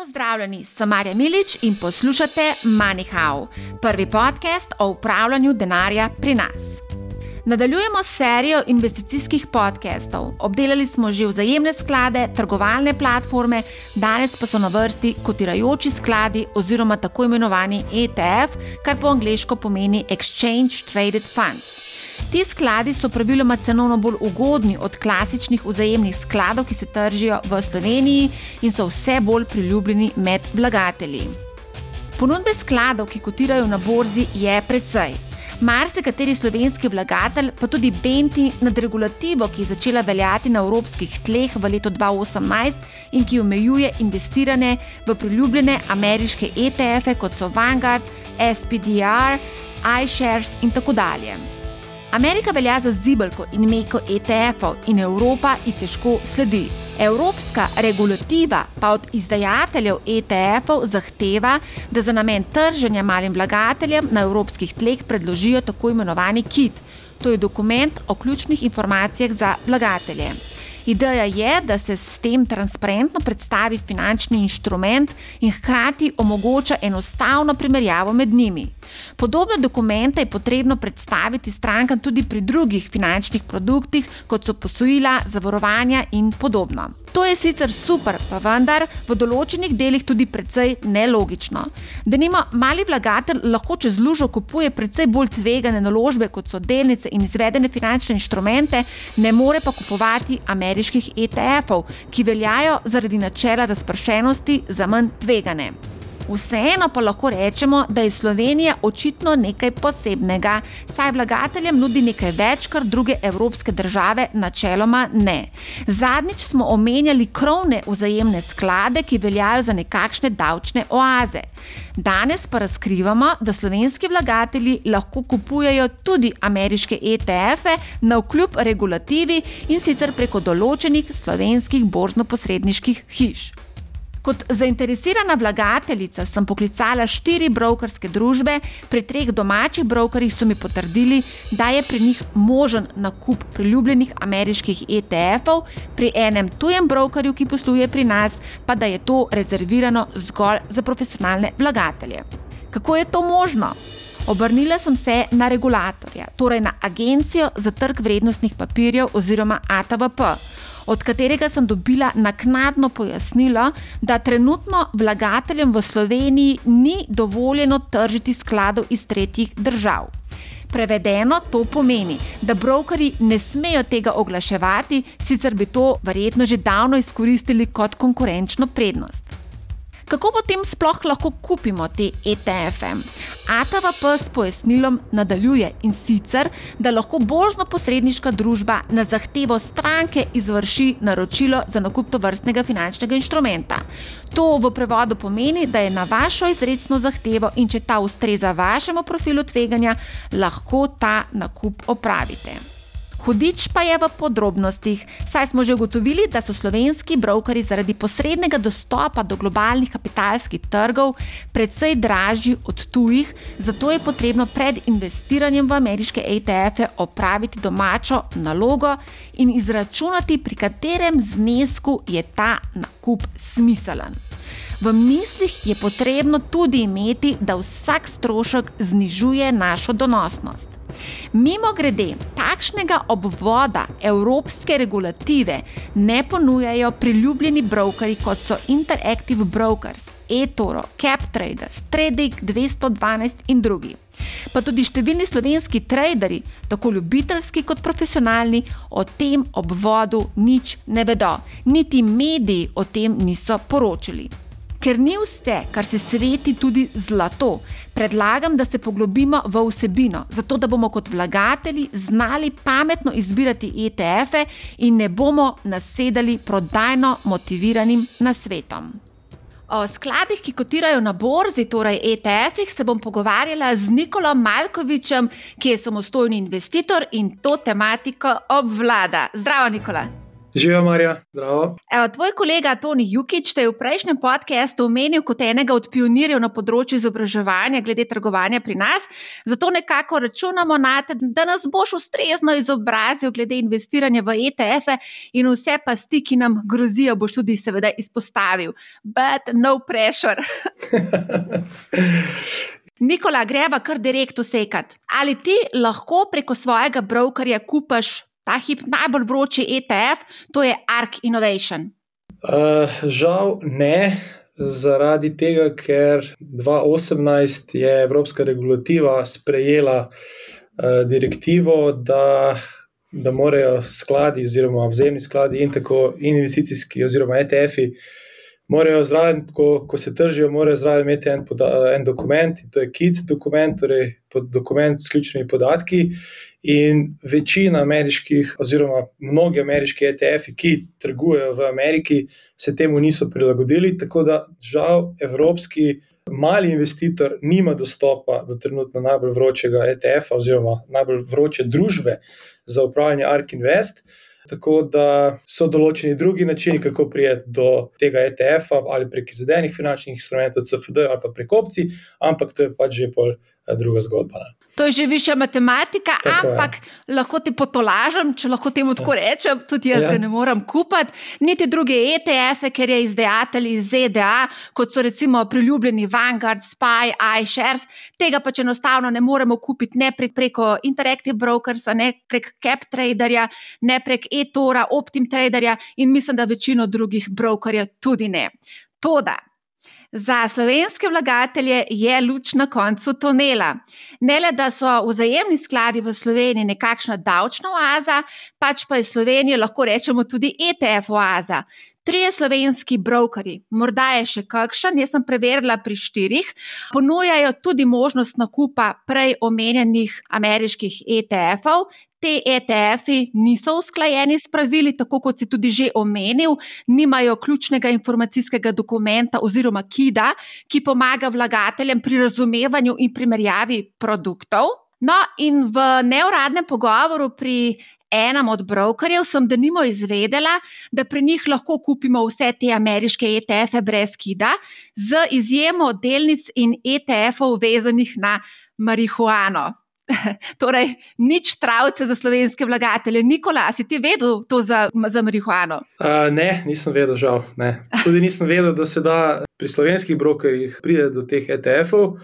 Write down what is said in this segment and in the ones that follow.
Pozdravljeni, sem Marja Milič in poslušate MoneyHow, prvi podcast o upravljanju denarja pri nas. Nadaljujemo serijo investicijskih podcastov. Obdelali smo že vzajemne sklade, trgovalne platforme, danes pa so na vrsti kotirajoči skladi oziroma tako imenovani ETF, kar po angliško pomeni Exchange Traded Funds. Ti skladi so praviloma cenovno bolj ugodni od klasičnih vzajemnih skladov, ki se tržijo v Sloveniji in so vse bolj priljubljeni med vlagatelji. Ponudbe skladov, ki kotirajo na borzi, je precej. Marsikateri slovenski vlagatelj, pa tudi Benti nad regulativo, ki je začela veljati na evropskih tleh v letu 2018 in ki omejuje investiranje v priljubljene ameriške ETF-e, kot so Vanguard, SPDR, iShares in tako dalje. Amerika velja za zibelko in meko ETF-ov in Evropa ji težko sledi. Evropska regulativa pa od izdajateljev ETF-ov zahteva, da za namen trženja malim vlagateljem na evropskih tleh predložijo tako imenovani KIT. To je dokument o ključnih informacijah za vlagatelje. Ideja je, da se s tem transparentno predstavi finančni inštrument in hkrati omogoča enostavno primerjavo med njimi. Podobne dokumente je potrebno predstaviti strankam tudi pri drugih finančnih produktih, kot so posojila, zavarovanja in podobno. To je sicer super, pa vendar v določenih delih tudi precej nelogično. Da nima mali vlagatelj lahko čez lužo kupuje precej bolj tvegane naložbe, kot so delnice in izvedene finančne inštrumente, ne more pa kupovati ameriških ETF-ov, ki veljajo zaradi načela razpršenosti za manj tvegane. Vseeno pa lahko rečemo, da je Slovenija očitno nekaj posebnega, saj vlagateljem nudi nekaj več, kar druge evropske države načeloma ne. Zadnjič smo omenjali krovne vzajemne sklade, ki veljajo za nekakšne davčne oaze. Danes pa razkrivamo, da slovenski vlagatelji lahko kupujejo tudi ameriške ETF-e na vkljub regulativi in sicer preko določenih slovenskih borzno-posredniških hiš. Kot zainteresirana vlagateljica sem poklicala štiri brokerske družbe, pri treh domačih brokerjih so mi potrdili, da je pri njih možen nakup priljubljenih ameriških ETF-ov, pri enem tujem brokerju, ki posluje pri nas, pa da je to rezervirano zgolj za profesionalne vlagatelje. Kako je to možno? Obrnila sem se na regulatorja, torej na Agencijo za trg vrednostnih papirjev oziroma ATVP od katerega sem dobila naknadno pojasnilo, da trenutno vlagateljem v Sloveniji ni dovoljeno tržiti skladov iz tretjih držav. Prevedeno to pomeni, da brokeri ne smejo tega oglaševati, sicer bi to verjetno že davno izkoristili kot konkurenčno prednost. Kako potem sploh lahko kupimo te ETF-e? ATVP s pojasnilom nadaljuje in sicer, da lahko borzno-posredniška družba na zahtevo stranke izvrši naročilo za nakup tovrstnega finančnega inštrumenta. To v prevodu pomeni, da je na vašo izredno zahtevo in če ta ustreza vašemu profilu tveganja, lahko ta nakup opravite. Hudič pa je v podrobnostih, saj smo že ugotovili, da so slovenski brokeri zaradi posrednega dostopa do globalnih kapitalskih trgov precej dražji od tujih, zato je potrebno pred investiranjem v ameriške ETF-e opraviti domačo nalogo in izračunati, pri katerem znesku je ta nakup smiselen. V mislih je potrebno tudi imeti, da vsak strošek znižuje našo donosnost. Mimo grede, takšnega obvoda evropske regulative ne ponujajo priljubljeni brokeri kot so Interactive Brokers, eToro, CapTrader, Trading 212 in drugi. Pa tudi številni slovenski traderi, tako ljubiteljski kot profesionalni, o tem obvodu nič ne vedo, niti mediji o tem niso poročali. Ker ni vse, kar se sveti, tudi zlato, predlagam, da se poglobimo v vsebino, zato da bomo kot vlagatelji znali pametno izbirati ETF-e in ne bomo nasedali prodajno motiviranim nasvetom. O skladih, ki kotirajo na borzi, torej ETF-ih, se bom pogovarjala z Nikolom Malkovičem, ki je samostojni investitor in to tematiko obvlada. Zdravo, Nikola. Živijo, Marja, zdravo. Evo, tvoj kolega Toni Jukič te je v prejšnjem podkastu omenil kot enega od pionirjev na področju izobraževanja glede trgovanja pri nas. Zato nekako računamo na te, da nas boš ustrezno izobrazil glede investiranja v ETF-e in vse pasti, ki nam grozijo, boš tudi seveda izpostavil. But no pressure. Nikola, greva kar direkt usekati. Ali ti lahko preko svojega brokerja kupaš ta hip najbolj vroči ETF, to je ARK Innovation? Uh, žal ne, zaradi tega, ker 2018 je Evropska regulativa sprejela uh, direktivo, da, da morajo skladi, oziroma vzemni skladi in tako investicijski, oziroma ETF-i. Morajo zraven, ko, ko se tržijo, morajo zraven imeti en, poda, en dokument, to je KIT dokument, torej pod dokument s ključnimi podatki. In večina ameriških, oziroma mnogi ameriški ETF-ji, ki trgujejo v Ameriki, se temu niso prilagodili. Tako da, žal, evropski mali investitor nima dostopa do trenutno najbolj vročega ETF-a, oziroma najbolj vroče družbe za upravljanje ARK Invest. Tako da so določeni drugi načini, kako prijeti do tega ETF-a, ali prek izvedenih finančnih instrumentov, CFD ali pa prek opcij, ampak to je pač že eh, druga zgodba. Ne. To je že višja matematika, tako ampak je. lahko ti potolažem, če lahko temu tako ja. rečem, tudi jaz ja. ga ne morem kupiti. Niti druge ETF-e, ker je izdajatelj iz ZDA, kot so recimo priljubljeni Vanguard, Spy, iShares, tega pač enostavno ne moremo kupiti ne prek, preko Interactive Brokers, ne prek CapTraderja, ne prek eTora, Optim Traderja in mislim, da večino drugih brokerjev tudi ne. Toda, Za slovenske vlagatelje je luč na koncu tunela. Ne le, da so vzajemni skladi v Sloveniji nekakšna davčna oaza, pač pa je Slovenija lahko rečemo tudi ETF oaza. Trije slovenski brokeri, morda je še kakšen, jaz sem preverila pri štirih, ponujajo tudi možnost nakupa prej omenjenih ameriških ETF-ov, Te ETF-i niso usklajeni s pravili, tako kot si tudi že omenil, nimajo ključnega informacijskega dokumenta oziroma KID-a, ki pomaga vlagateljem pri razumevanju in primerjavi produktov. No, in v neuradnem pogovoru pri enem od brokerjev sem denimo izvedela, da pri njih lahko kupimo vse te ameriške ETF-e brez KID-a, z izjemo delnic in ETF-ov vezanih na marihuano. torej, nič travce za slovenske vlagatelje. Nikola, si ti vedel to za, za marihuano? Uh, ne, nisem vedel, žal. Ne. Tudi nisem vedel, da se da pri slovenskih brokerjih priti do teh ETF-ov.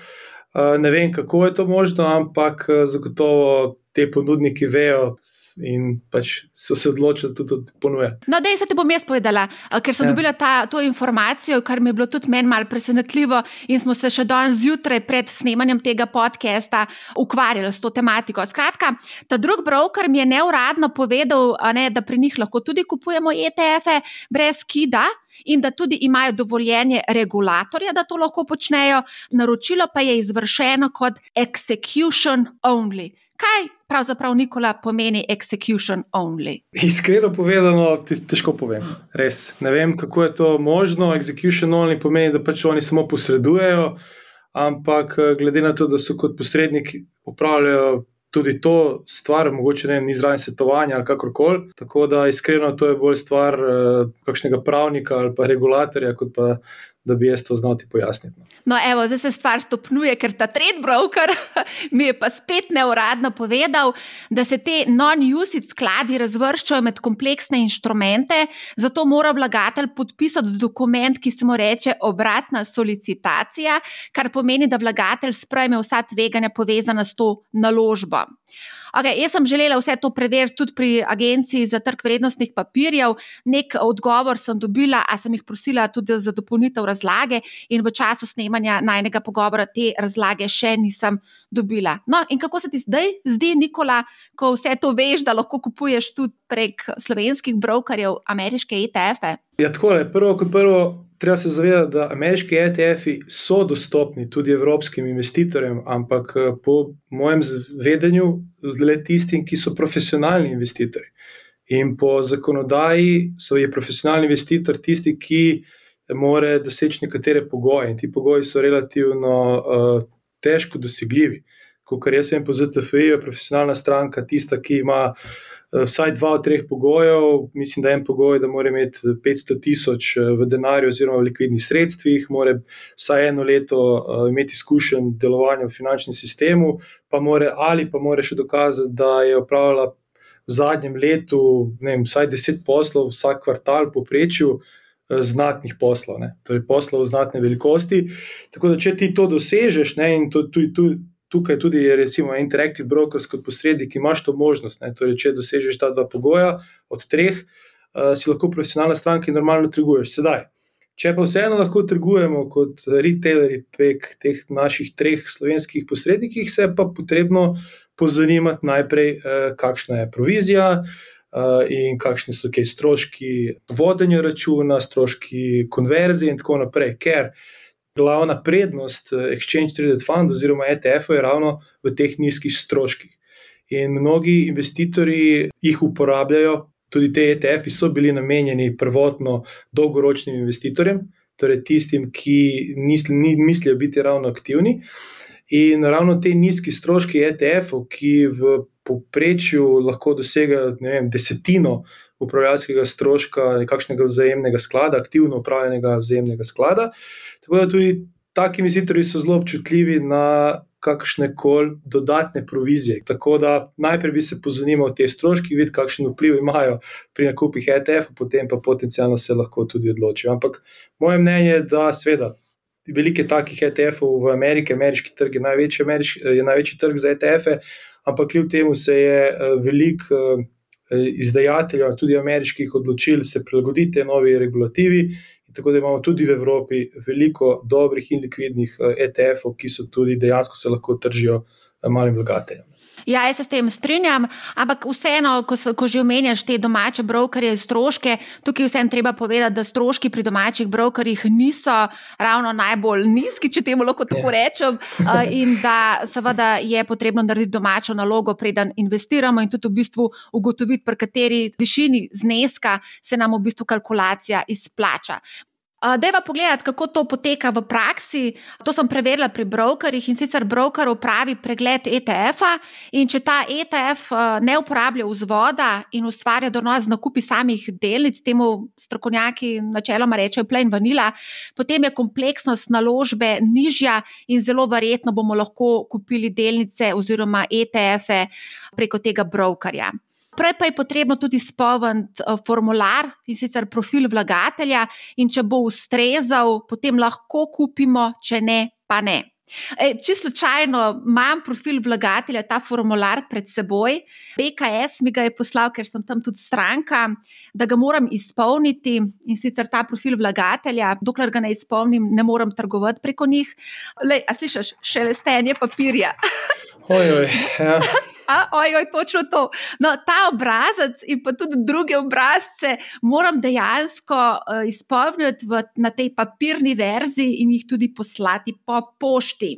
Uh, ne vem, kako je to možno, ampak zagotovo te ponudniki vejo in pač so se odločili, tudi ponuja. No, da se ti bom jaz povedala, ker sem ja. dobila ta, to informacijo, kar mi je bilo tudi meni malo presenetljivo, in smo se še danes zjutraj pred snemanjem tega podcasta ukvarjali s to tematiko. Skratka, ta drug broker mi je neuradno povedal, ne, da pri njih lahko tudi kupujemo ETF-e brez KID-a. In da tudi imajo dovoljenje regulatorja, da to lahko počnejo, naročilo pa je izvršeno kot execution only. Kaj pravzaprav Nikola pomeni execution only? Iskreno povedano, težko povem. Res ne vem, kako je to možno. Execution only pomeni, da pač oni samo posredujejo, ampak eh, glede na to, da so kot posredniki upravljajo. Tudi to stvar, mogoče ne izraven svetovanja ali kakorkoli. Tako da iskreno to je bolj stvar uh, kakšnega pravnika ali pa regulatorja, kot pa da bi jaz to znal ti pojasniti. No. no, evo, zdaj se stvar stopnjuje, ker ta trade broker mi je pa spet neuradno povedal, da se te non-usage skladi razvrščajo med kompleksne inštrumente, zato mora vlagatelj podpisati dokument, ki se mu reče obratna solicitacija, kar pomeni, da vlagatelj sprejme vsa tveganja povezana s to naložbo. Okay, jaz sem želela vse to preveriti tudi pri agenciji za trg vrednostnih papirjev. Nek odgovor sem dobila, a sem jih prosila tudi za dopolnitev razlage, in v času snemanja najnega pogovora te razlage še nisem dobila. No, in kako se ti zdaj zdi, Nikola, ko vse to veš, da lahko kupuješ tudi prek slovenskih brokerjev ameriške ETF-e? Ja, tako je. Prvo, kot prvo, treba se zavedati, da ameriški ETF-ji so dostopni tudi evropskim investitorjem, ampak eh, po mojem vedenju, le tistim, ki so profesionalni investitorji. In po zakonodaji so je profesionalni investitor tisti, ki more doseči nekatere pogoje, in ti pogoji so relativno uh, težko dosegljivi. Kot jaz vem, po ZTF je profesionalna stranka tista, ki ima vsaj dva od treh pogojev. Mislim, da je en pogoj, da mora imeti 500 tisoč v denarju oziroma v likvidnih sredstvih, mora vsaj eno leto imeti izkušen delovanja v finančnem sistemu, pa more, ali pa mora še dokazati, da je opravljala v zadnjem letu vem, vsaj 10 poslov, vsak kvartal, poprečju. Znatnih poslov, ne? torej poslov znatne velikosti. Tako da, če ti to dosežeš, ne, in to, tudi, tudi, tukaj tudi je, recimo, Interactive Brokers kot posrednik, imaš to možnost. Torej, če dosežeš ta dva pogoja od treh, uh, si lahko profesionalna stranka in normalno trguješ. Sedaj, če pa vseeno lahko trgujemo kot retailerji prek teh naših treh slovenskih posrednikih, se pa potrebno pozanimati najprej, uh, kakšna je provizija. Uh, in kakšni so kaj stroški vodenja računa, stroški konverzije, in tako naprej. Ker uh, glavna prednost eh, Exchange Traded Fund oziroma ETF-a je ravno v teh nizkih stroških. In mnogi investitorji jih uporabljajo, tudi te ETF-i so bili namenjeni prvotno dolgoročnim investitorjem, torej tistim, ki mislijo biti ravno aktivni. In ravno te nizki stroški ETF-ov, ki v povprečju lahko dosegajo vem, desetino upravljalskega stroška nekakšnega vzajemnega sklada, aktivno upravljenega vzajemnega sklada, Tako da tudi taki investitorji so zelo občutljivi na kakšne koli dodatne provizije. Tako da najprej bi se pozanimal te stroške, videti, kakšen vpliv imajo pri nakupih ETF, potem pa potencialno se lahko tudi odločijo. Ampak moje mnenje je, da sveda. Velike takih ETF-ov v Ameriki, ameriški trg je največji, ameriški, je največji trg za ETF-e, ampak kljub temu se je eh, veliko eh, izdajateljev, tudi ameriških, odločil se prilagoditi novi regulativi Tako da imamo tudi v Evropi veliko dobrih in likvidnih ETF-ov, eh, e ki so tudi dejansko se lahko tržijo eh, malim vlagateljem. Ja, jaz se s tem strinjam, ampak vseeno, ko, ko že omenjaš te domače brokerje, stroške, tukaj vseeno treba povedati, da stroški pri domačih brokerjih niso ravno najbolj nizki, če temu lahko tako ja. rečem, in da seveda je potrebno narediti domačo nalogo, preden investiramo in tudi v bistvu ugotoviti, pri kateri višini zneska se nam v bistvu kalkulacija izplača. Deva pogledati, kako to poteka v praksi. To sem preverila pri brokerjih in sicer broker upravi pregled ETF-a. In če ta ETF ne uporablja vzvoda in ustvarja donos z nakupi samih delnic, temu strokovnjaki načeloma rečejo plain vanila, potem je kompleksnost naložbe nižja in zelo verjetno bomo lahko kupili delnice oziroma ETF-e preko tega brokerja. Prej pa je potrebno tudi spomniti uh, formular in sicer profil vlagatelja, in če bo ustrezal, potem lahko kupimo, če ne, pa ne. E, če slučajno imam profil vlagatelja, ta formular pred seboj, BKS mi ga je poslal, ker sem tam tudi stranka, da ga moram izpolniti in sicer ta profil vlagatelja, dokler ga ne izpolnim, ne morem trgovati preko njih. Le, a slišiš, šele stenje papirja. Ojoj, ja. Ojoj, točno to. No, ta obrazec in pa tudi druge obrazce moram dejansko uh, izpolniti v, na tej papirni verziji in jih tudi poslati po pošti.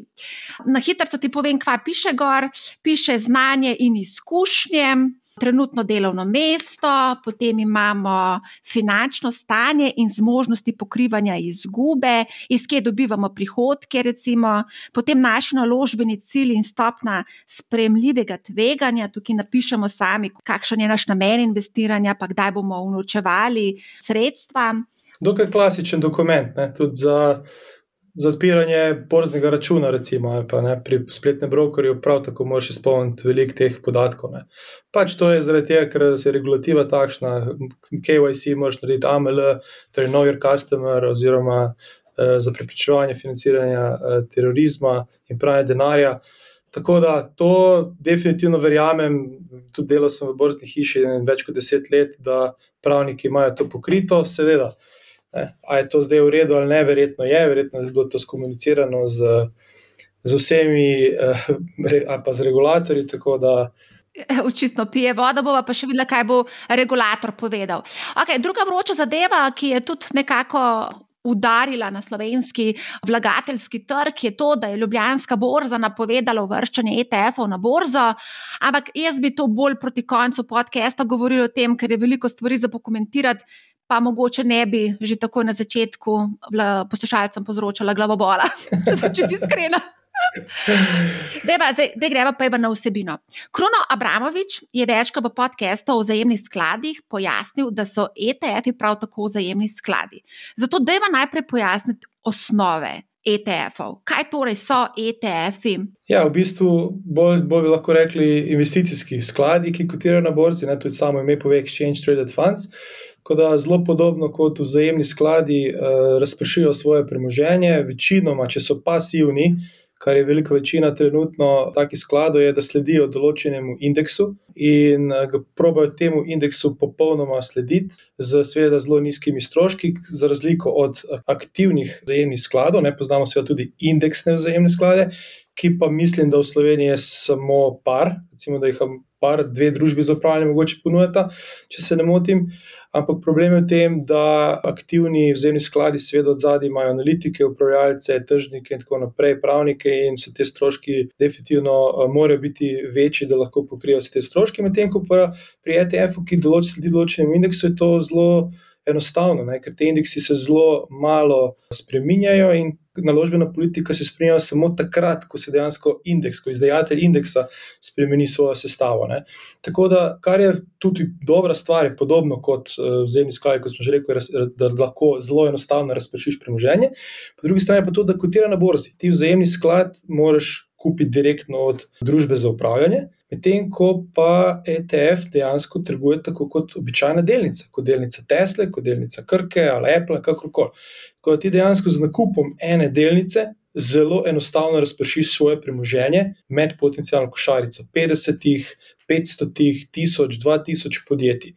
Na hitro ti povem, kaj piše gor. Piše znanje in izkušnje trenutno delovno mesto, potem imamo finančno stanje in zmožnosti pokrivanja izgube, iz kje dobivamo prihodke, recimo, potem naši naložbeni cilj in stopna spremljivega tveganja. Tukaj napišemo sami, kakšen je naš namen investiranja, pa kdaj bomo unovčevali sredstva. Dokaj klasičen dokument, ne, tudi za za odpiranje borznega računa, recimo, ali pa ne, pri spletnem brokerju, prav tako moraš izpolniti veliko teh podatkov. Ne. Pač to je zaradi tega, ker je regulativa takšna. KYC moraš narediti AML, torej Know Your Customer, oziroma eh, za preprečevanje financiranja eh, terorizma in pranja denarja. Tako da to definitivno verjamem, tudi delal sem v borzni hiši več kot deset let, da pravniki imajo to pokrito, seveda. Ali je to zdaj v redu ali ne, verjetno je, verjetno je bilo to skomunicirano z, z vsemi, eh, ali pa z regulatorji. Očitno pije vodo, bova pa še videla, kaj bo regulator povedal. Okay, druga vroča zadeva, ki je tudi nekako udarila na slovenski vlagateljski trg, je to, da je Ljubljanska borza napovedala uvrščanje ETF-ov na borzo. Ampak jaz bi to bolj proti koncu podcasta govorila o tem, ker je veliko stvari za pokomentirati pa mogoče ne bi že tako na začetku poslušalcem povzročala glavobola, če si iskrena. Zdaj greva pa na vsebino. Kruno Abramovič je večkrat v podkastu o vzajemnih skladih pojasnil, da so ETF-ji prav tako vzajemni skladi. Zato dajva najprej pojasniti osnove. ETF-ov. Kaj torej so ETF-i? Ja, v bistvu bolj, bolj bi lahko rekli investicijski skladi, ki kotirajo na borzi, ne, tudi samo ime pove Exchange Traded Funds. Da, zelo podobno kot vzajemni skladi, uh, razpršijo svoje premoženje, večinoma, če so pasivni, uh, kar je velika večina trenutno takih skladov, je, da sledijo določenemu indeksu in eh, ga probajo temu indeksu popolnoma slediti, z seveda zelo nizkimi stroški, za razliko od eh, aktivnih vzajemnih skladov. Ne poznamo seveda tudi indeksne vzajemne sklade, ki pa mislim, da v Sloveniji je samo par, recimo, da jih par, dve družbi za upravljanje mogoče ponujata, če se ne motim. Ampak problem je v tem, da aktivni vzemni skladi, seveda, od zadaj imajo analitike, upravljalce, tržnike in tako naprej, pravnike, in so te stroški definitivno uh, morajo biti večji, da lahko pokrijejo te stroške. Medtem ko pa pri ETF-u, ki določ, sledi določenemu indeksu, je to zelo enostavno, ne? ker te indeksi se zelo malo spreminjajo in naložbena politika se spremenja samo takrat, ko se dejansko indeks, ko izdajatelj indeksa spremeni svojo sestavo. Ne? Tako da, kar je tudi dobra stvar, je podobno kot uh, vzemni sklad, kot smo že rekli, da lahko zelo enostavno razprešiš premoženje. Po drugi strani pa to, da kotira na borzi. Ti vzemni sklad moraš kupiti direktno od družbe za upravljanje. Medtem ko pa ETF dejansko trguje tako kot običajna delnica, kot delnica Tesla, kot delnica Krke ali Apple, kakorkoli. Ko ti dejansko z nakupom ene delnice zelo enostavno razpršiš svoje premoženje med potencijalno košarico 50, 500, 1000, 2000 podjetij.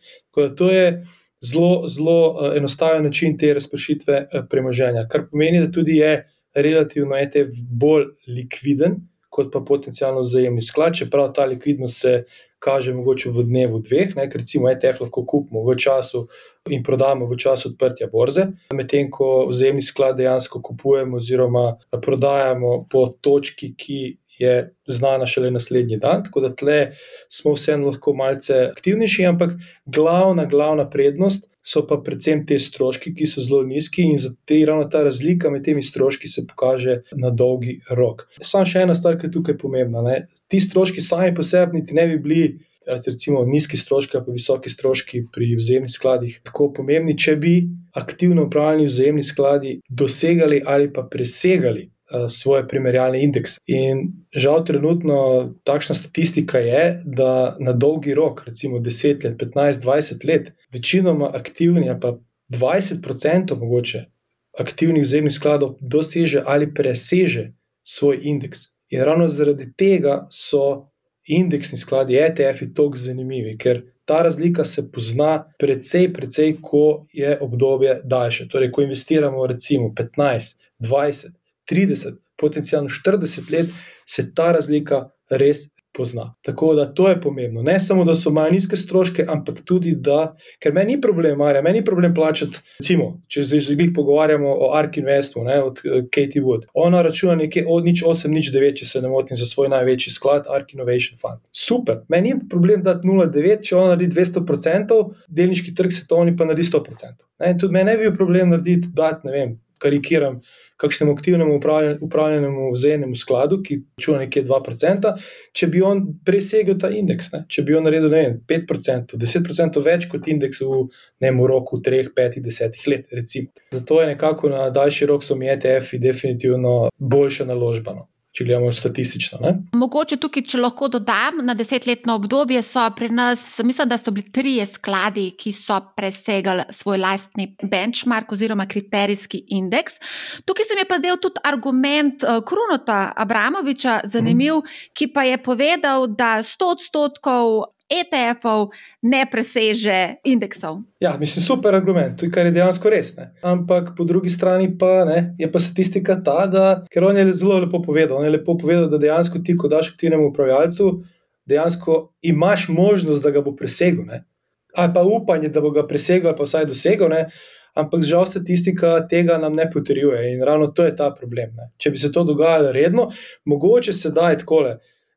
To je zelo, zelo eh, enostaven način te razpršitve eh, premoženja, kar pomeni, da tudi je relativno ETF bolj likviden kot pa potencijalno vzajemni sklad, čeprav ta likvidnost se kaže mogoče v dnevu dveh, ne, ker recimo ETF lahko kupimo v času in prodamo v času odprtja borze, medtem ko vzajemni sklad dejansko kupujemo oziroma prodajamo po točki, ki je znana šele naslednji dan. Tako da tle smo vseeno lahko malce aktivnejši, ampak glavna, glavna prednost so pa predvsem te stroški, ki so zelo nizki in zato je ravno ta razlika med temi stroški se pokaže na dolgi rok. Samo še ena stvar, ki je tukaj pomembna. Ne? Ti stroški sami po sebi niti ne bi bili. Recimo nizki stroški, pa visoki stroški pri vzajemnih skladih, tako pomembni, če bi aktivno upravljali vzajemni skladi dosegali ali pa presegali svoje primerjalne indekse. In žal, trenutno takšna statistika je, da na dolgi rok, recimo 10 let, 15, 20 let, večinoma aktivni, pa 20% mogoče aktivnih vzemnih skladov doseže ali preseže svoj indeks. In ravno zaradi tega so indeksni skladi, ETF-ji, tako zanimivi, ker ta razlika se pozna precej, precej, ko je obdobje daljše. Torej, ko investiramo recimo 15, 20, 30, potencialno 40 let, se ta razlika res pozna. Tako da to je pomembno. Ne samo, da so malo nizke stroške, ampak tudi, da, ker meni ni problem, Marja, meni ni problem plačati, recimo, če se že glih pogovarjamo o Ark Investu, od uh, Katie Wood. Ona računa nekje od nič 8, nič 9, če se ne motim, za svoj največji sklad, Ark Innovation Fund. Super, meni ni problem dati 0,9, če ona naredi 200%, delniški trg svetovni pa naredi 100%. Ne, tudi meni ne bi bil problem narediti, dati, ne vem, karikiram kakšnemu aktivnemu upravljenemu vzajemnemu skladu, ki čuva nekje 2%, če bi on presegel ta indeks, ne? če bi on naredil vem, 5%, 10% več kot indeks v nekem roku 3, 5, 10 let. Recimo. Zato je nekako na daljši rok so mi ETF-ji definitivno boljša naložba. No če gledamo statistično. Ne? Mogoče tukaj, če lahko dodam, na desetletno obdobje so pri nas, mislim, da so bili trije skladi, ki so presegali svoj lastni benchmark oziroma kriterijski indeks. Tukaj se mi je pa zdel tudi argument uh, Krunota Abramoviča zanimiv, hmm. ki pa je povedal, da 100 odstotkov ETF-ov ne preseže indeksov. Ja, mislim, super argument, kar je dejansko res. Ne. Ampak po drugi strani pa ne, je pa statistika ta, da ker on je zelo lepo povedal. On je lepo povedal, da dejansko ti, ko daš aktivnemu upravljalcu, dejansko imaš možnost, da ga bo presegel. Ne. Ali pa upanje, da bo ga presegel, ali pa vsaj dosegel. Ne. Ampak žal statistika tega nam ne potrjuje in ravno to je ta problem. Ne. Če bi se to dogajalo redno, mogoče se da je tako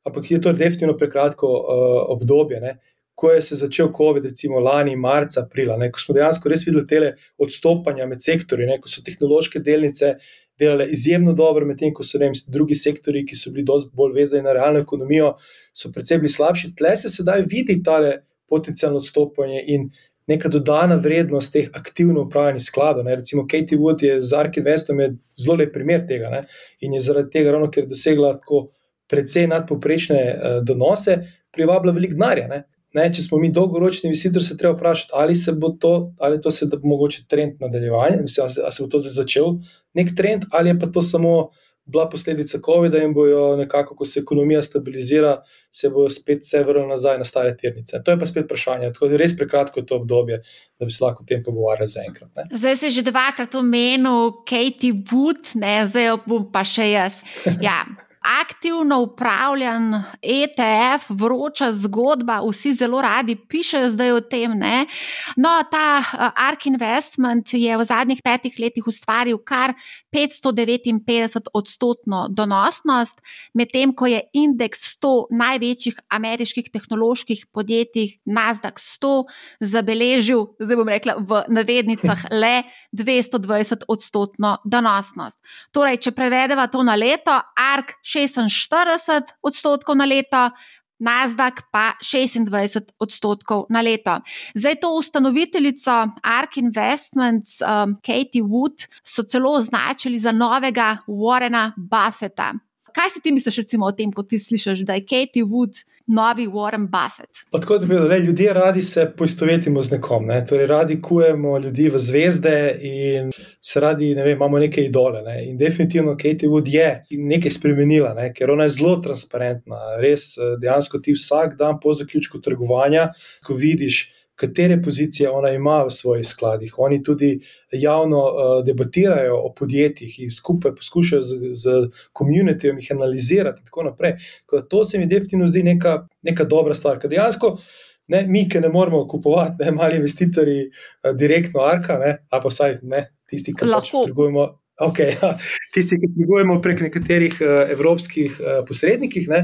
ampak je to definitivno prekratko uh, obdobje. Ne? Ko je se začel COVID, recimo lani, marca, aprila, ne? ko smo dejansko res videli te odstopanja med sektorji, ne? ko so tehnološke delnice delale izjemno dobro, medtem ko so vem, drugi sektori, ki so bili dosti bolj vezani na realno ekonomijo, so predvsem bili slabši. Tle se sedaj vidi tale potencijalno odstopanje in neka dodana vrednost teh aktivno upravljanih skladov. Ne. Recimo Katie Wood je z Ark Investom zelo lep primer tega ne. in je zaradi tega, ravno ker je dosegla tako precej nadpoprečne uh, donose, privabila veliko denarja. Ne, če smo mi dolgoročni investitor, se treba vprašati, ali se bo to, ali to se bo mogoče trend nadaljevanja, ali se bo to začel nek trend, ali je pa to samo bila posledica COVID-a in bojo nekako, ko se ekonomija stabilizira, se bojo spet vse vrnili nazaj na stare tirnice. To je pa spet vprašanje. Tako da je res prekratko to obdobje, da bi se lahko o tem pogovarjali zaenkrat. Zdaj se je že dvakrat omenil Katie Wood, ne, zdaj bom pa še jaz. Ja aktivno upravljan ETF, vroča zgodba, vsi zelo radi pišejo zdaj o tem. Ne? No, ta uh, Ark Investment je v zadnjih petih letih ustvaril kar 559 odstotno donosnost, medtem ko je indeks 100 največjih ameriških tehnoloških podjetij Nasdaq 100 zabeležil, zdaj bom rekla v navednicah, le 220 odstotno donosnost. Torej, če prevedemo to na leto, Ark 46 odstotkov na leto, Nasdaq pa 26 odstotkov na leto. Zdaj to ustanoviteljico Ark Investments, um, Katie Wood, so celo označili za novega Warrena Buffeta. Kaj si ti misliš recimo, o tem, ko ti slišiš, da je Katie Wood novi Warren Buffett? Pa tako da bi rekli, ljudje radi se poistovetimo z nekom, ne? torej radi kujemo ljudi v zvezde in se radi, ne vem, imamo neke idole. Ne? In definitivno Katie Wood je nekaj spremenila, ne? ker ona je zelo transparentna. Res eh, dejansko ti vsak dan po zaključku trgovanja, ko vidiš, katere pozicije ona ima v svojih skladih. Oni tudi javno uh, debatirajo o podjetjih in skupaj poskušajo z, z komunitijem jih analizirati. In tako naprej. To se mi definitivno zdi neka, neka dobra stvar. Ker dejansko ne, mi, ki ne moremo kupovati, ne mali investitorji, uh, direktno arka, ne, ali pa vsaj ne, tisti, ki pač trgujemo. Okay, ja. Tisti, ki trgujemo prek nekaterih uh, evropskih uh, posrednikov,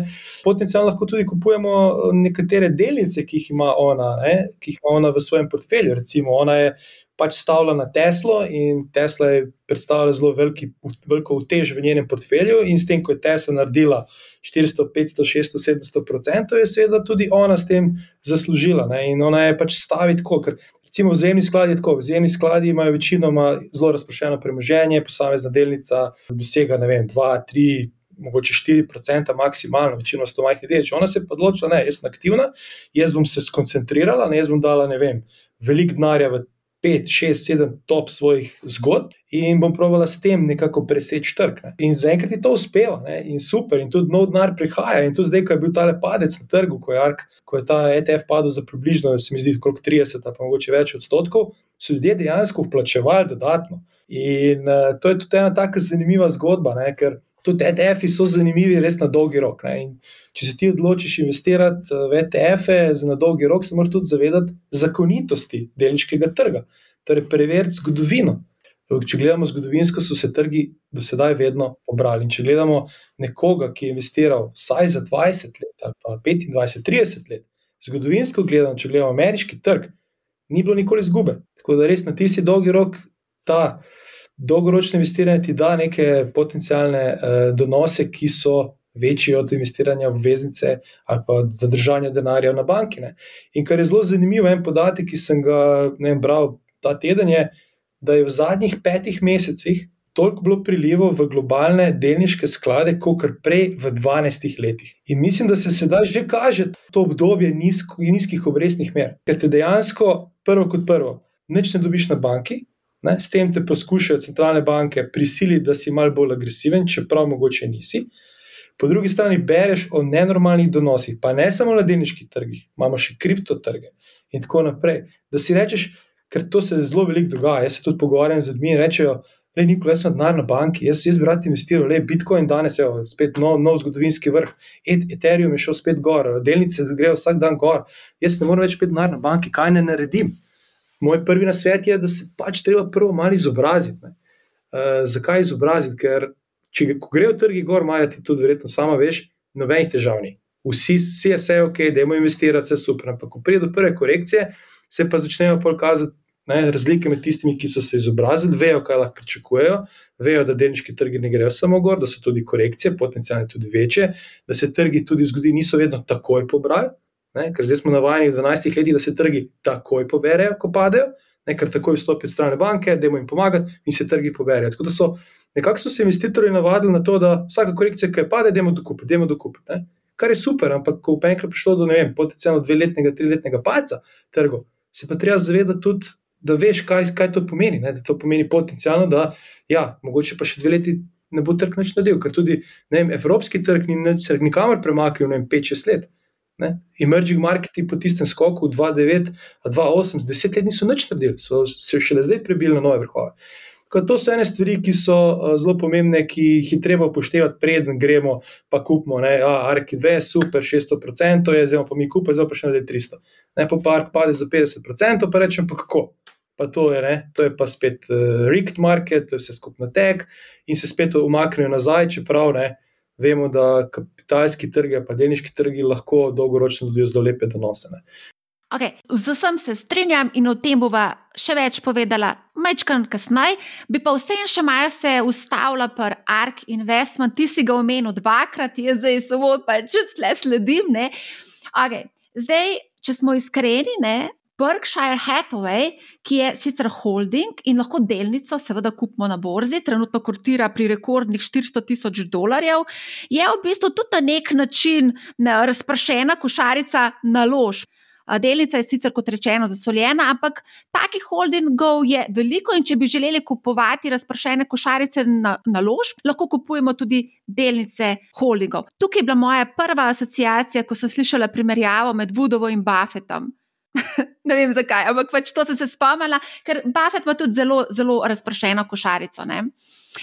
potencialno lahko tudi kupujemo eh, nekatere delnice, ki jih ima ona, ne, ki jih ima ona v svojem portfelju. Recimo, ona je pač stavila na Teslo in Tesla je predstavljala zelo veliki, veliko utež v njenem portfelju, in s tem, ko je Tesla naredila 400, 500, 600, 700 procent, je seveda tudi ona s tem zaslužila. Ne, in ona je pač staviti tako, ker Recimo, vzemni skladi, tako, vzemni skladi imajo večinoma zelo razprošeno premoženje, posamezna delnica dosega, ne vem, 2, 3, mogoče 4%, maksimalno, večino s to majhnih delnic. Ona se je odločila, da je aktivna, jaz bom se skoncentrirala, ne, jaz bom dala, ne vem, veliko denarja v 5, 6, 7 top svojih zgodb in bom provala s tem nekako preseči trg. Ne. In zaenkrat je to uspelo ne. in super, in tudi nov denar prihaja. In tudi zdaj, ko je bil tale padec na trgu, ko je, ARK, ko je ta ETF padel za približno, se mi zdi, okrog 30, pa mogoče več odstotkov, so ljudje dejansko vplačevali dodatno. In uh, to je tudi ena tako zanimiva zgodba, ne, ker tudi ETF-ji so zanimivi, res na dolgi rok. Če se ti odločiš investirati eh, v ETF-e na dolgi rok, se moraš tudi zavedati zakonitosti delniškega trga. Torej, preveriti zgodovino. Če gledamo zgodovinsko, so se trgi do sedaj vedno obrali. In če gledamo nekoga, ki je investiral vsaj za 20 let, ali pa 25, 30 let, zgodovinsko gledano, če gledamo ameriški trg, ni bilo nikoli izgube. Tako da res na tisti dolgi rok ta dolgoročno investiranje ti da neke potencijalne uh, donose, ki so večji od investiranja v obveznice ali pa zadržanja denarja na banki. Ne. In kar je zelo zanimivo, en podatek, ki sem ga ne, bral ta teden, je, da je v zadnjih petih mesecih toliko bilo prilivo v globalne delniške sklade, kot prej v 12 letih. In mislim, da se sedaj že kaže to obdobje nizko, nizkih obrestnih mer, ker te dejansko, prvo kot prvo, nič ne dobiš na banki, Ne? S tem te poskušajo centralne banke prisiliti, da si malo bolj agresiven, čeprav mogoče nisi. Po drugi strani bereš o nenormalnih donosih, pa ne samo na delniških trgih, imamo še kriptotrge in tako naprej. Da si rečeš, ker to se zelo veliko dogaja. Jaz se tudi pogovarjam z ljudmi in rečejo, da ni kole smo denar na banki, jaz, jaz bi rad investiral, le Bitcoin danes je spet nov, nov zgodovinski vrh, Ethereum je šel spet gor, delnice grejo vsak dan gor, jaz ne morem več spet denar na banki, kaj ne naredim moj prvi nasvet je, da se pač treba prvo malo izobraziti. Uh, zakaj izobraziti? Ker če grejo trgi gor, imajo ti tudi, verjetno, sama veš, nobenih težav ni. Vsi, vsi je vse ok, da imamo investirati, vse super. Ampak, ko pride do prve korekcije, se pa začnejo pokazati ne, razlike med tistimi, ki so se izobrazili, vejo, kaj lahko pričakujejo, vejo, da delniški trgi ne grejo samo gor, da so tudi korekcije, potencialno tudi večje, da se trgi tudi zgodi, niso vedno takoj pobrali. Ne, ker zdaj smo navajeni v 12 letih, da se trgi takoj poberejo, ko padejo, ne, ker takoj vstopijo strane banke, da jim pomagajo in se trgi poberejo. Tako da so nekako so se investitorji navadili na to, da vsaka korekcija, ki je pade, da jim dokupiti, da jim dokupiti. Kar je super, ampak ko pa enkrat prišlo do vem, potencialno dveletnega, triletnega palca trgu, se pa treba zavedati tudi, da veš, kaj, kaj to pomeni. Ne? Da to pomeni potencialno, da ja, mogoče pa še dve leti ne bo trg več nadel, ker tudi vem, evropski trg ni se nikamor premaknil 5-6 let. Ne? Emerging marketi po tistem skoku 2-9, 2-8, 10 let niso nič naredili, so se šele zdaj prebili na nove vrhove. To so ene stvari, ki so uh, zelo pomembne, ki jih je treba upoštevati, preden gremo, pa kupimo. Arki 2, super, 600%, je, zdaj pa mi kupimo, zdaj pa še nekaj 300. Ne, pa park pade za 50%, pa rečem, pa kako. Pa to je, ne, to je pa spet uh, rigged market, to je vse skupno tek in se spet umaknejo nazaj, čeprav ne, vemo, da kapitalski trgi, pa delniški trgi lahko dolgoročno dobijo zelo lepe donose. Ne. Okay, z vsem se strinjam in o tem bova še več povedala, majčkan kasneje. Bi pa vsem še malo se ustavila pri Ark Investment, ti si ga omenil dvakrat, jaz zdaj samo pač tle sledim. Okay, zdaj, če smo iskreni, ne, Berkshire Hathaway, ki je sicer holding in lahko delnico, seveda, kupimo na borzi, trenutno kortira pri rekordnih 400 tisoč dolarjev, je v bistvu tudi na nek način razpršena košarica naložb. Delnica je sicer, kot rečeno, zasoljena, ampak takih holdingov je veliko in če bi želeli kupovati razpršene košarice na naložb, lahko kupujemo tudi delnice holdingov. Tukaj je bila moja prva asociacija, ko sem slišala primerjavo med Vudovo in Buffetom. ne vem zakaj, ampak pač to sem se spomnila, ker Buffett ima tudi zelo, zelo razpršeno košarico. Ne?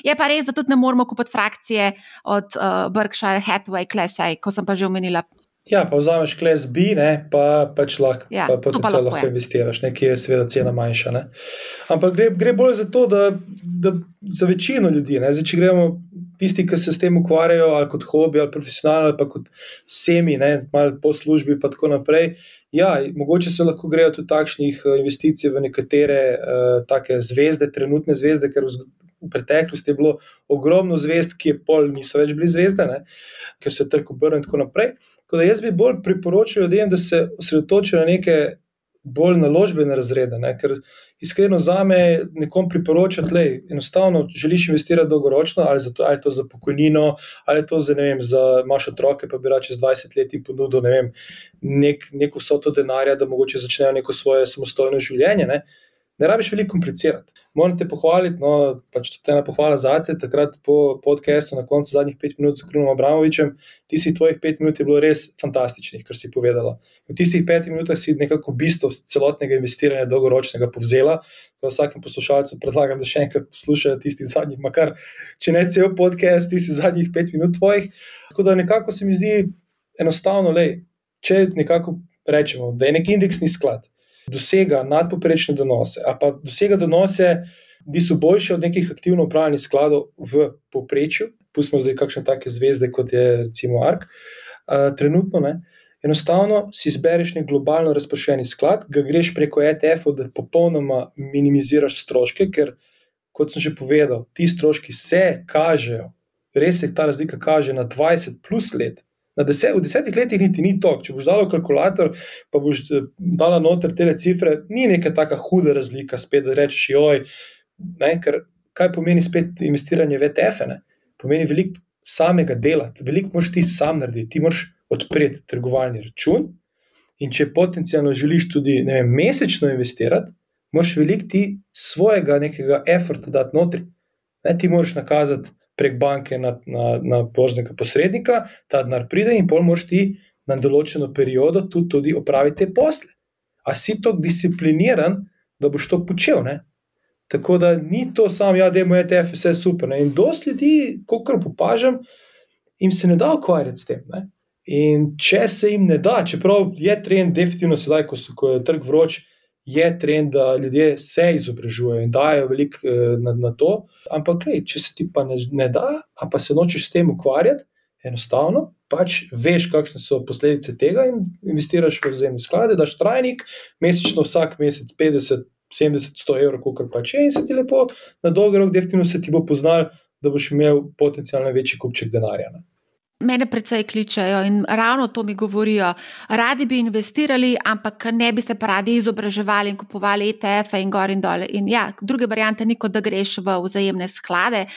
Je pa res, da tudi ne moramo kupiti frakcije od uh, Berkshire Hathaway, Klesaj, ko sem pa že omenila Ja, pa vzameš kles B, ne, pa pač lahko, ja, pa potencialno lahko, lahko investiraš, nekje je seveda cena manjša. Ne. Ampak gre, gre bolj za to, da, da za večino ljudi, ne, zdaj, če gremo tisti, ki se s tem ukvarjajo, ali kot hobi, ali profesionalno, ali pa kot semi, ne, malo po službi, pa tako naprej. Ja, mogoče se lahko grejo tudi takšnih eh, investicij v nekatere uh, zvezde, trenutne zvezde, ker v, v preteklosti je bilo ogromno zvezd, ki je pol niso več bili zvezde, ne, ker se je trg obrnil in tako naprej. Tako da jaz bi bolj priporočil ljudem, da se osredotočijo na neke bolj naložbene razrede. Ne? Ker iskreno za me nekom priporočati, da enostavno želiš investirati dolgoročno, ali, to, ali to za pokojnino, ali to za, vem, za imaš otroke, pa bi rad čez 20 let ponudil ne vem, nek, neko vsoto denarja, da mogoče začnejo neko svoje samostojno življenje. Ne? Ne rabiš veliko komplicirati. Moram te pohvaliti, no, pač je ena pohvala za te, takrat po podkastu, na koncu zadnjih pet minut s Krunom Abramovičem, ti si tvojih pet minut je bilo res fantastičnih, kar si povedala. V tistih petih minutah si nekako bistvo celotnega investiranja dolgoročnega povzela. Vsakem poslušalcu predlagam, da še enkrat poslušajo tisti zadnjih, makar če ne cel podcast, tisti zadnjih pet minut tvojih. Tako da nekako se mi zdi enostavno, lej, če nekako rečemo, da je nek indeksni sklad dosega nadpoprečne donose, ali pa dosega donose, ki so boljše od nekih aktivno upravljenih skladov v povprečju, pustimo zdaj kakšne take zvezde, kot je recimo ARK, uh, trenutno ne. Enostavno si izbereš nek globalno razpršeni sklad, ga greš preko ETF-ov, da popolnoma minimiziraš stroške, ker, kot sem že povedal, ti stroški se kažejo, res se ta razlika kaže na 20 plus let, deset, v desetih letih niti ni to. Če boš dal kalkulator, pa boš eh, dal noter te cifre, ni neka tako huda razlika, spet da rečeš, joj, ne, ker kaj pomeni spet investiranje v ETF-e. Pomeni veliko samega dela, veliko moš ti sam narediti. Ti moš odpreti trgovalni račun. In če potencialno želiš tudi vem, mesečno investirati, moš veliko ti svojega nekega efforta dati notri. Ne, ti moraš nakazati prek banke na, na, na borznega posrednika, ta denar pride in pol moš ti na določeno periodo tudi, tudi opraviti te posle. A si to discipliniran, da boš to počel? Ne? Tako da ni to samo, ja, da je moj ETF vse super. Ne? In dosti ljudi, kot opažam, jim se ne da ukvarjati s tem. Ne? In če se jim ne da, čeprav je trend, definitivno sedaj, ko, so, ko je trg vroč, je trend, da ljudje se izobražujejo in dajo veliko eh, na, na to. Ampak, lej, če se ti pa ne, ne da, a pa se nočeš s tem ukvarjati, enostavno pač veš, kakšne so posledice tega in investiraš v vzemne sklade, daš trajnik, mesečno vsak mesec 50, 70-100 evrov, kot pač je, in se ti lepo na dolgi rok, definitivno se ti bo poznal, da boš imel potencialno večji kupček denarja. Ne. Mene predvsej kličejo in ravno to mi govorijo. Radi bi investirali, ampak ne bi se pa radi izobraževali in kupovali ETF-e in gor in dol. In ja, druge variante ni kot da greš v vzajemne sklade.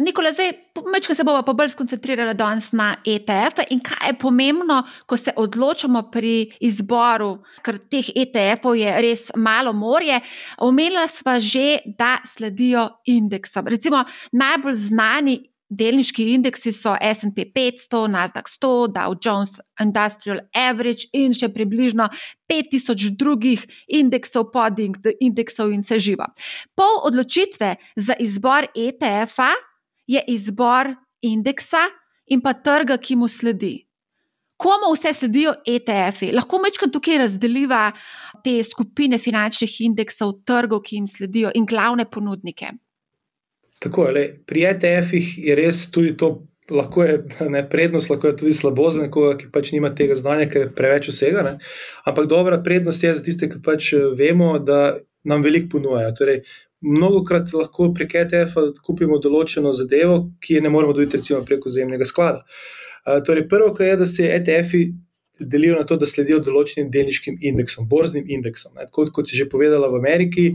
Nikola, zdaj mečka se bomo pa bolj skoncentrirali danes na ETF-e in kaj je pomembno, ko se odločamo pri izboru, ker teh ETF-ov je res malo morje. Omenila sva že, da sledijo indeksom. Recimo najbolj znani delniški indeksi so SP 500, Nasdaq 100, Dow Jones Industrial Average in še približno 5000 drugih indeksov, podindeksov in vse živo. Pol odločitve za izbor ETF-a je izbor indeksa in pa trga, ki mu sledi. Komu vse sledijo ETF-ji? Lahko mečkam tukaj razdeliva te skupine finančnih indeksov, trgov, ki jim sledijo in glavne ponudnike. Tako je, pri ETF-ih je res tudi to, lahko je ne, prednost, lahko je tudi slabo za nekoga, ki pač nima tega znanja, ker je preveč vsega. Ne. Ampak dobra prednost je za tiste, ki pač eh, vemo, da nam veliko ponujajo. Torej, mnogokrat lahko prek ETF-a kupimo določeno zadevo, ki je ne moremo dobiti, recimo, preko zemnega sklada. Uh, torej, prvo, kar je, da se ETF-i delijo na to, da sledijo določenim delniškim indeksom, borznim indeksom. Kot, kot si že povedala, v Ameriki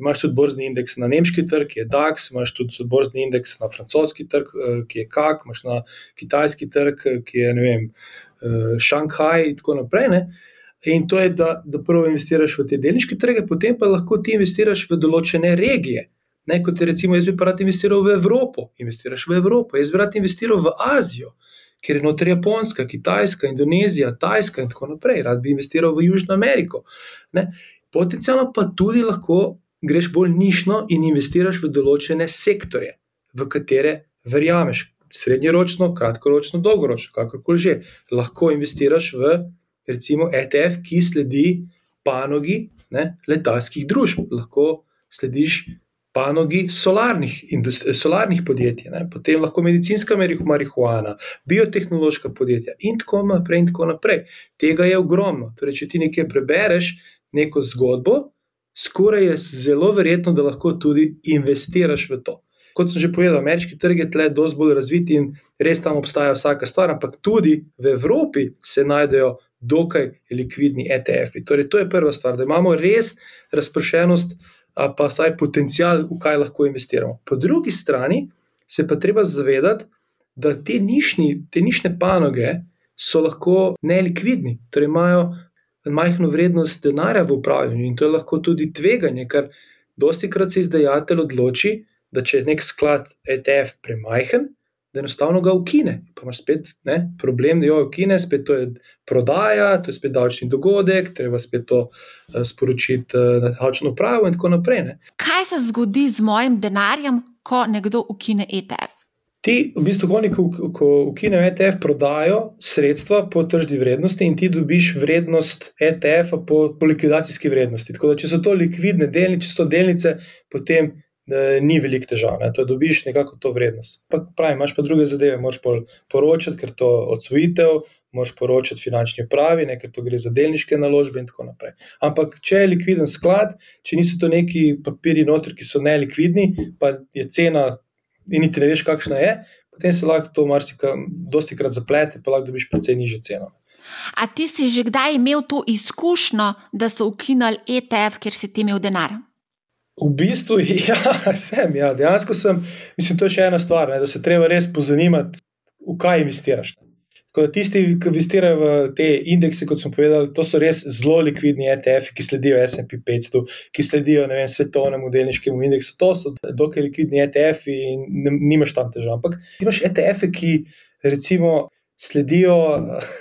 imaš tudi borzni indeks na nemški trg, ki je DAX, imaš tudi borzni indeks na francoski trg, ki je KAK, imaš na kitajski trg, ki je ne vem, Šanghaj in tako naprej. Ne? In to je, da, da prvo investiraš v te delniške trge, potem pa lahko ti investiraš v določene regije. Ne, kot je recimo, jaz bi rad investiral v Evropo, investiraš v Evropo, jaz bi rad investiral v Azijo, ker je noter Japonska, Kitajska, Indonezija, Tajska in tako naprej. Rad bi investiral v Južno Ameriko. Ne. Potencialno pa tudi lahko greš bolj nišno in investiraš v določene sektorje, v katere verjameš. Srednjeročno, kratkoročno, dolgoročno, kakorkoli že. Lahko investiraš v recimo ETF, ki sledi panogi ne, letalskih družb, lahko slediš panogi solarnih, solarnih podjetij, ne. potem lahko medicinska marihuana, biotehnološka podjetja in tako naprej. In tako naprej. Tega je ogromno. Torej, če ti nekaj prebereš, neko zgodbo, skoraj je zelo verjetno, da lahko tudi investiraš v to. Kot sem že povedal, ameriški trg je tle dosti bolj razvit in res tam obstaja vsaka stvar, ampak tudi v Evropi se najdejo dokaj likvidni ETF-ji. Torej, to je prva stvar, da imamo res razpršenost, pa vsaj potencial, v kaj lahko investiramo. Po drugi strani se pa treba zavedati, da te, nišni, te nišne panoge so lahko nelikvidni, torej imajo majhno vrednost denarja v upravljanju in to je lahko tudi tveganje, ker dosti krat se izdajatelj odloči, da če je nek sklad ETF premajhen, da enostavno ga ukine. Pa imaš spet ne, problem, da jo ukine, spet to je prodaja, to je spet davčni dogodek, treba spet to uh, sporočiti uh, na davčno pravo in tako naprej. Ne. Kaj se zgodi z mojim denarjem, ko nekdo ukine ETF? Ti, v bistvu, ko, ko, ko ukinejo ETF, prodajo sredstva po tržni vrednosti in ti dobiš vrednost ETF-a po, po likvidacijski vrednosti. Tako da, če so to likvidne delnice, če so to delnice, potem ni velik težav, ne, to dobiš nekako to vrednost. Pa, pravi, imaš pa druge zadeve, moraš poročati, ker to odsvojitev, moraš poročati finančni upravi, ne, ker to gre za delniške naložbe in tako naprej. Ampak, če je likviden sklad, če niso to neki papiri noter, ki so nelikvidni, pa je cena in niti ne veš, kakšna je, potem se lahko to marsikaj, dosti krat zaplete, pa lahko dobiš precej niže ceno. A ti si že kdaj imel to izkušnjo, da so ukinili ETF, ker si ti imel denar? V bistvu, ja, sem. Ja. Dejansko sem, mislim, to je še ena stvar, ne, da se treba res pozanimati, v kaj investiraš. Tako da tisti, ki investirajo v te indekse, kot smo povedali, to so res zelo likvidni ETF, ki sledijo SP 500, ki sledijo vem, svetovnemu delniškemu indeksu. To so dokaj likvidni ETF in nimaš tam težav. Ampak imaš ETF, ki recimo sledijo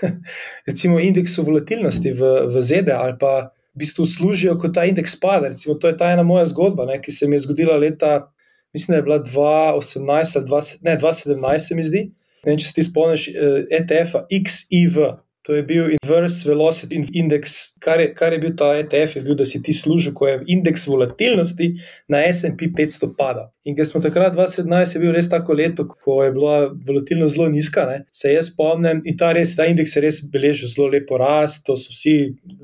recimo indeksu volatilnosti v, v ZDA ali pa v bistvu služijo kot ta indeks pada. Recimo, to je ta ena moja zgodba, ne, ki se mi je zgodila leta, mislim, da je bila 2018 ali 20, ne, 2017, se mi zdi. Ne, če se ti spomniš ETF-a eh, e XIV. To je bil Inverse Velocity Index, kar je, kar je bil ta ETF, je bil, da si ti služil, ko je indeks volatilnosti na SP 500 padal. In ker smo takrat, 2017, je bil res tako leto, ko je bila volatilnost zelo nizka, ne, se jaz spomnim in ta, res, ta indeks je res beležil zelo lepo rast. To so vsi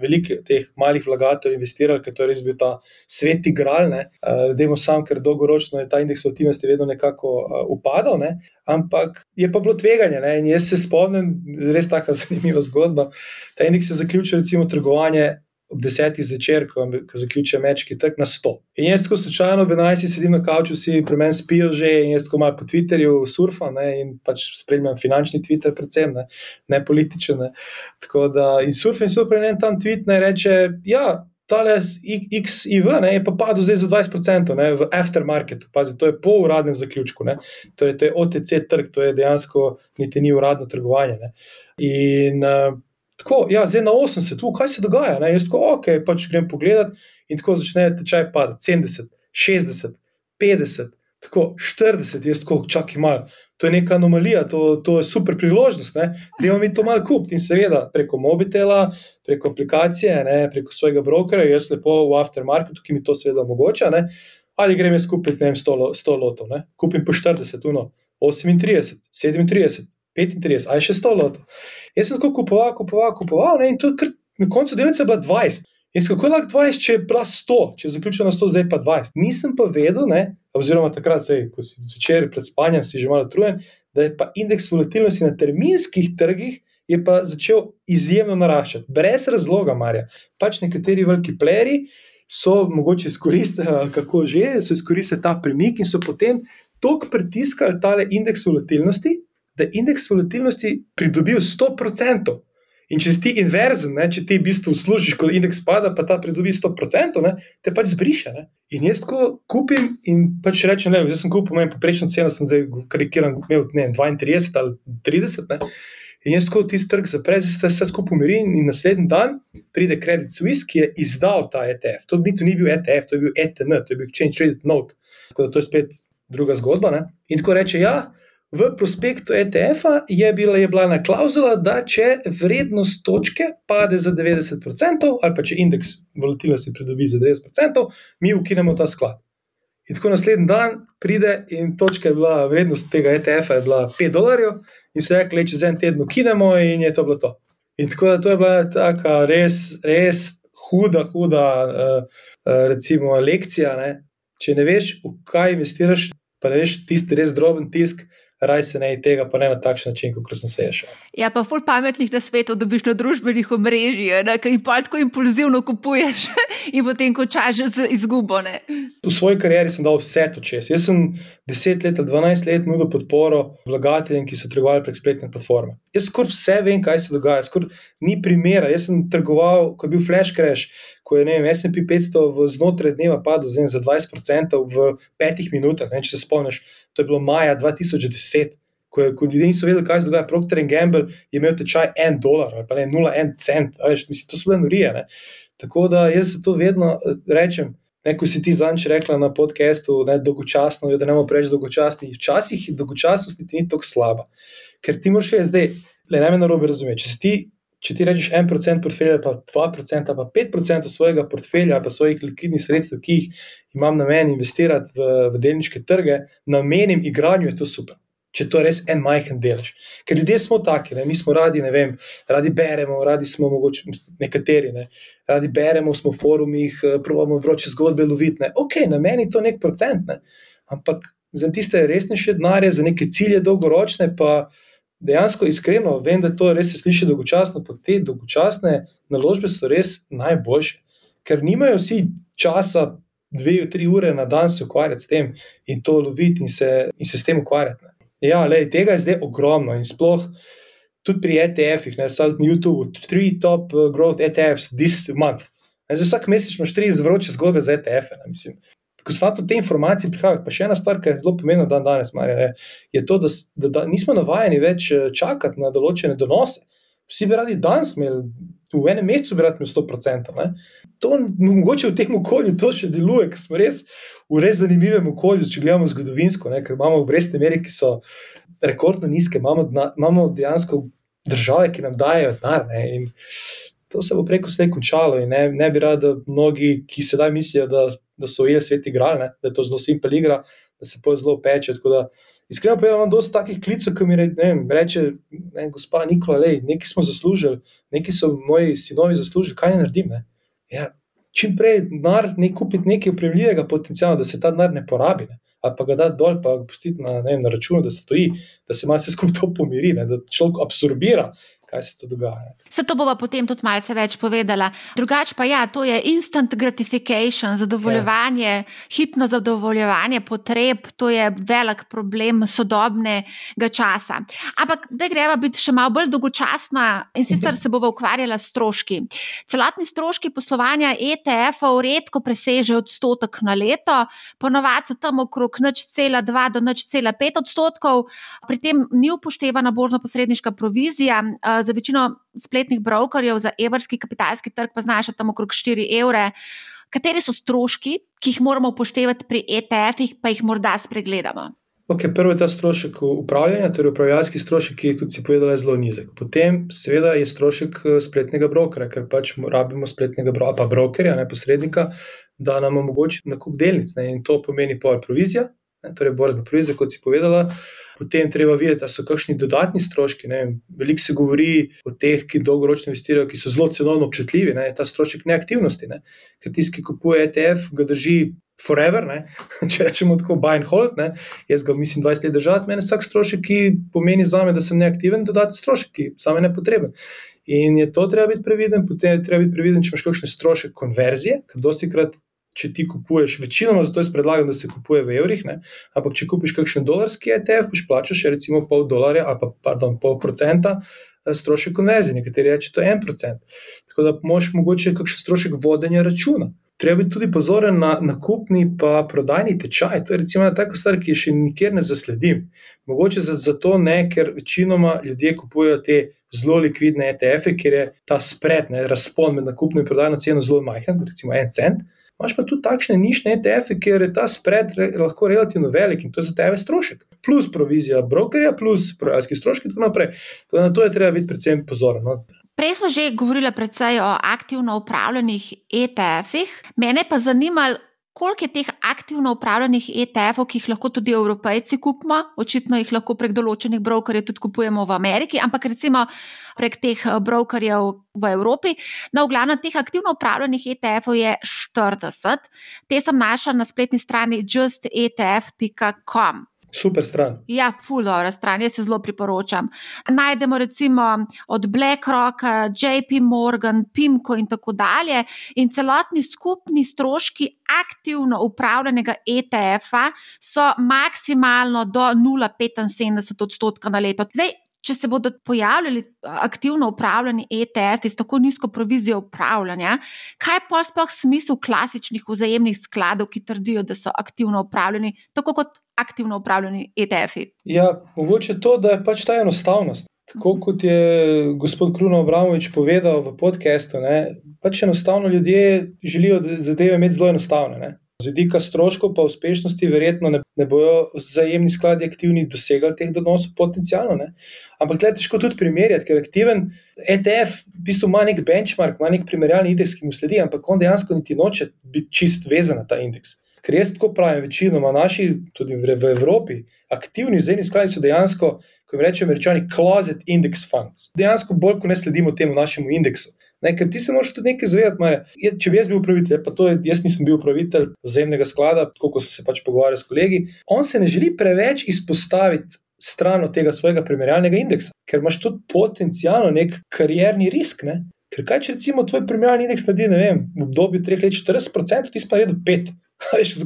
veliki teh malih vlagateljev investirali, ker to je res bil ta sveti gral. Uh, Demo sam, ker dolgoročno je ta indeks volatilnosti vedno nekako uh, upadal. Ne. Ampak je pa bilo tveganje. Ne? In jaz se spomnim, res tako zanimiva zgodba. Ta indeks je zaključil, recimo, trgovanje ob desetih zvečer, ko, ko zaključijo mečki trg na sto. In jaz tako slučajno, ob 11. sedim na kavču, vsi pri meni spijo že in jaz tako malo po Twitterju surfam ne, in pač spremljam finančni Twitter, predvsem ne, ne političen. Ne. Tako da in surfam in surfam en tam tweet ne reče, ja. Tale XIV ne, je pa padel zdaj za 20% ne, v aftermarketu. Pazi, to je po uradnem zaključku. Torej, to je OTC trg, to je dejansko niti ni uradno trgovanje. Ne. In uh, Tako, ja, zdaj na 80, tu, kaj se dogaja? Ne? Jaz tako, ok, pač grem pogledat in tako začne tečaj padati 70, 60, 50, tako 40, jaz tako čakaj malo. To je neka anomalija, to, to je super priložnost, da imamo mi to malo kupiti in seveda preko mobitela, preko aplikacije, ne, preko svojega brokera, jaz lepo v aftermarketu, ki mi to seveda omogoča, ne, ali grem jaz kupiti ne vem, 100, 100 lotov, ne, kupim po 40, uno, 38, 37, 35, aj še 100 lotov. Jaz sem tako kupoval, kupoval, kupoval, ne, in to je na koncu delnice bila 20. In kako lahko 20, če je bila 100, če je zaključena 100, zdaj pa 20. Nisem pa vedel, ne, oziroma takrat, sej, ko si zvečer pred spanjem, si že malo utrujen, da je pa indeks volatilnosti na terminskih trgih. Je pa začel izjemno naraščati, brez razloga, Marja. Pač nekateri veliki pleri so mogoče izkoristili, kako že, so izkoristili ta premik in so potem toliko pritiskali tale indeks volatilnosti, da indeks volatilnosti pridobijo 100%. In če ti inverzen, ne, če ti v bistvu služiš, ko indeks pada, pa ta pridobi 100%, ne, te pač zbriše. Ne. In jaz tako kupim in pač rečem, da sem kupil, imam poprečno ceno, sem zdaj karikiran, imel ne, 32 ali 30. Ne. In jaz tako tisti trg zaprem, se vse skupaj umirim, in naslednji dan pride Credit Suisse, ki je izdal ta ETF. To ni, to ni bil ETF, to je bil ETN, to je bil Exchange Traded Note. Tako da to je spet druga zgodba. Ne. In tako reče, ja v prospektu ETF-a je bila, je bila ena klauzula, da če vrednost točke pade za 90%, ali pa če indeks volatilnosti pridobi za 90%, mi ukinemo ta sklad. In tako naslednji dan pride in točka je bila, vrednost tega ETF-a je bila 5 dolarjev, in se rekli, čez en teden ukinemo, in je to bilo to. In tako da to je bila taka res, res huda, huda, uh, uh, recimo, lekcija. Ne? Če ne veš, v kaj investiraš, pa ne veš tisti res droben tisk, raj se ne tega, pa ne na takšen način, kot sem se ješel. Ja, pa ful pametnih na svetu dobiš na družbenih omrežjih, ki jih pa tako impulzivno kupuješ in potem končaš z izgubo. Ne? V svoji karieri sem dal vse to čez. Jaz sem 10 let, 12 let nudil podporo vlagateljem, ki so trgovali prek spletne platforme. Jaz skoraj vse vem, kaj se dogaja, skoraj ni primera. Jaz sem trgoval, ko je bil flash crash ko je vem, SP 500 v znotraj dneva padel za 20% v petih minutah. Ne, če se spomniš, to je bilo maja 2010. Ko, je, ko ljudje niso vedeli, kaj se dogaja, Procter Gamble je imel tečaj en dolar ali pa ne 0,1 cent, veš, mislim, to so bile norije. Ne. Tako da jaz se to vedno eh, rečem. Neko si ti zanč rekla na podkastu, da je dolgočasno, da ne moremo preveč dolgočasni. Včasih dolgočasnost ni tako slaba, ker ti moraš vedeti, da je najmanj narobe razumeti. Če se ti če ti rečeš 1% portfelja, pa 2%, pa 5% svojega portfelja, pa svojih likvidnih sredstev, ki jih imam na meni investirati v, v delniške trge, namenim igranju, je to super. Če to je res en majhen delež. Ker ljudje smo taki, ne? mi smo radi, ne vem, radi beremo, radi smo mogoče nekateri, ne? radi beremo, smo v forumih, eh, pravimo vroče zgodbe lovitne. Ok, na meni je to nek procent, ne? ampak za tiste resnejše denarje, za neke cilje dolgoročne, pa dejansko iskreno vem, da to res se sliši dolgočasno, ampak te dolgočasne naložbe so res najboljše, ker nimajo vsi časa, dve, tri ure na dan se ukvarjati s tem in to loviti in se, in se s tem ukvarjati. Ja, lej, tega je zdaj ogromno in sploh. Tudi pri ETF-ih, ne samo na YouTubu, tri top uh, growth ETFs this month. Ne, vsak mesec imaš tri zvroče zgodbe za ETF-e ko so te informacije prihajajo. Pa še ena stvar, ki je zelo pomembna dan danes, Marja, je to, da, da, da nismo navajeni več eh, čakati na določene donose. Vsi bi radi danes imeli, v enem mesecu bi radi imeli 100%. Ne? To mogoče v tem okolju to še deluje, ker smo res v res zanimivem okolju, če gledamo zgodovinsko, ne? ker imamo obrestne mere, ki so rekordno nizke, imamo, imamo dejansko države, ki nam dajo denar to se bo preko slej končalo. Ne, ne bi rad, da mnogi, ki sedaj mislijo, da, da so ujeli svet igrali, da je to zelo simpel igra, da se poje zelo peče. Iskreno povedano, imam dosta takih klicev, ki mi re, ne vem, reče, ne, gospa Nikola, lej, nekaj smo zaslužili, nekaj so moji sinovi zaslužili, kaj ne naredim. Ne? Ja, čim prej denar ne kupiti nekaj upremljivega potencijala, da se ta denar ne porabi. Ne? Ali pa ga da dol, pa ga pustiti na, na računu, da stoji, da se malo vse skupaj to pomiri, ne? da človek absorbira kaj se tu dogaja. Se to bova potem tudi malce več povedala. Drugač pa ja, to je instant gratification, zadovoljevanje, ja. hipno zadovoljevanje potreb, to je velik problem sodobnega časa. Ampak da greva biti še malo bolj dolgočasna in sicer se bova ukvarjala s stroški. Celotni stroški poslovanja ETF-ov redko preseže odstotek na leto, ponovadi so tam okrog 0,2 do 0,5 odstotkov, pri tem ni upoštevana božno posredniška provizija za večino spletnih brokerjev, za evrski kapitalski trg pa znaša tam okrog 4 evre. Kateri so stroški, ki jih moramo upoštevati pri ETF-ih, pa jih morda spregledamo? Okay, prvo je ta strošek upravljanja, torej upravljalski strošek, ki je, kot si povedala, zelo nizek. Potem, seveda, je strošek eh, spletnega brokera, ker pač rabimo spletnega bro pa brokerja, ne posrednika, da nam omogoči nakup delnic. Ne, in to pomeni pol provizija, ne, torej borzna provizija, kot si povedala. Potem treba videti, da so kakšni dodatni stroški. Veliko se govori o teh, ki dolgoročno investirajo, ki so zelo cenovno občutljivi. Ne? Ta strošek neaktivnosti. Ne? Ker tisti, ki kupuje ETF, ga drži forever, ne? če rečemo tako, buy and hold. Ne? Jaz ga mislim 20 let držati, meni vsak strošek, ki pomeni za me, da sem neaktiven, dodatni strošek, ki same ne potreben. In je to treba biti previden, potem je treba biti previden, če imaš kakšne stroške konverzije, ker dosti krat če ti kupuješ, večinoma zato jaz predlagam, da se kupuje v evrih, ne? ampak če kupiš kakšen dolarski ETF, boš plačal še recimo pol dolarja ali pa pardon, pol procenta eh, strošek konverzije, nekateri reče, to je en procent. Tako da moš mogoče kakšen strošek vodenja računa. Treba biti tudi pozoren na nakupni pa prodajni tečaj. To je recimo ena taka stvar, ki je še nikjer ne zasledim. Mogoče zato ne, ker večinoma ljudje kupujejo te zelo likvidne ETF-e, ker je ta spred, ne, razpon med nakupno in prodajno ceno zelo majhen, recimo en cent. Imáš pa tudi takšne nišne ETF-e, kjer je ta spred re, lahko relativno velik in to je za tebe strošek. Plus provizija brokerja, plus proizvodski stroški in tako naprej. Tako na to je treba biti predvsem pozoren. No. Prej smo že govorili predvsej o aktivno upravljenih ETF-ih. Mene pa zanimalo, koliko je teh aktivno upravljenih ETF-ov, ki jih lahko tudi evropejci kupimo, očitno jih lahko prek določenih brokerjev tudi kupujemo v Ameriki, ampak recimo prek teh eh, brokerjev v Evropi. No, v glavnem teh aktivno upravljenih ETF-ov je 40, te sem našla na spletni strani justetf.com. Super stran. Ja, fuldo, stran, jaz se zelo priporočam. Najdemo recimo od BlackRock, JP Morgan, PIMCO in tako dalje. In celotni skupni stroški aktivno upravljenega ETF-a so maksimalno do 0,75 odstotka na leto. Zdaj, če se bodo pojavljali aktivno upravljeni ETF-i s tako nizko provizijo upravljanja, kaj pa sploh smisel klasičnih vzajemnih skladov, ki trdijo, da so aktivno upravljeni, tako kot aktivno upravljeni ETF-i? Ja, mogoče to, da je pač ta enostavnost. Tako kot je gospod Kruno Abramovič povedal v podkastu, pač enostavno ljudje želijo zadeve imeti zelo enostavne. Ne? Z vidika stroškov pa uspešnosti, verjetno ne, ne bodo vzajemni skladi aktivni dosegali teh donosov potencialno. Ne? Ampak je težko tudi primerjati, ker aktiven ETF v bistvu ima nek benchmark, ima nek primerjalni indeks, ki mu sledi, ampak on dejansko niti noče biti čist vezan na ta indeks. Ker jaz tako pravim, večinoma naši, tudi v, v Evropi, aktivni vzajemni skladi so dejansko, kot rečemo, američani, closet index funds. Dejansko bolj, ko ne sledimo temu našemu indeksu. Ne, ker ti se moraš tudi nekaj zavedati. Če bi jaz bil upravitelj, pa to je, jaz nisem bil upravitelj vzajemnega sklada, tako kot sem se pač pogovarjal s kolegi, on se ne želi preveč izpostaviti stran od tega svojega primerjalnega indeksa, ker imaš tudi potencijalno nek karjerni risk. Ne? Ker kaj, če recimo tvoj primerjalni indeks naredi, ne vem, v obdobju 3 let 40%, ti pa redo 5%.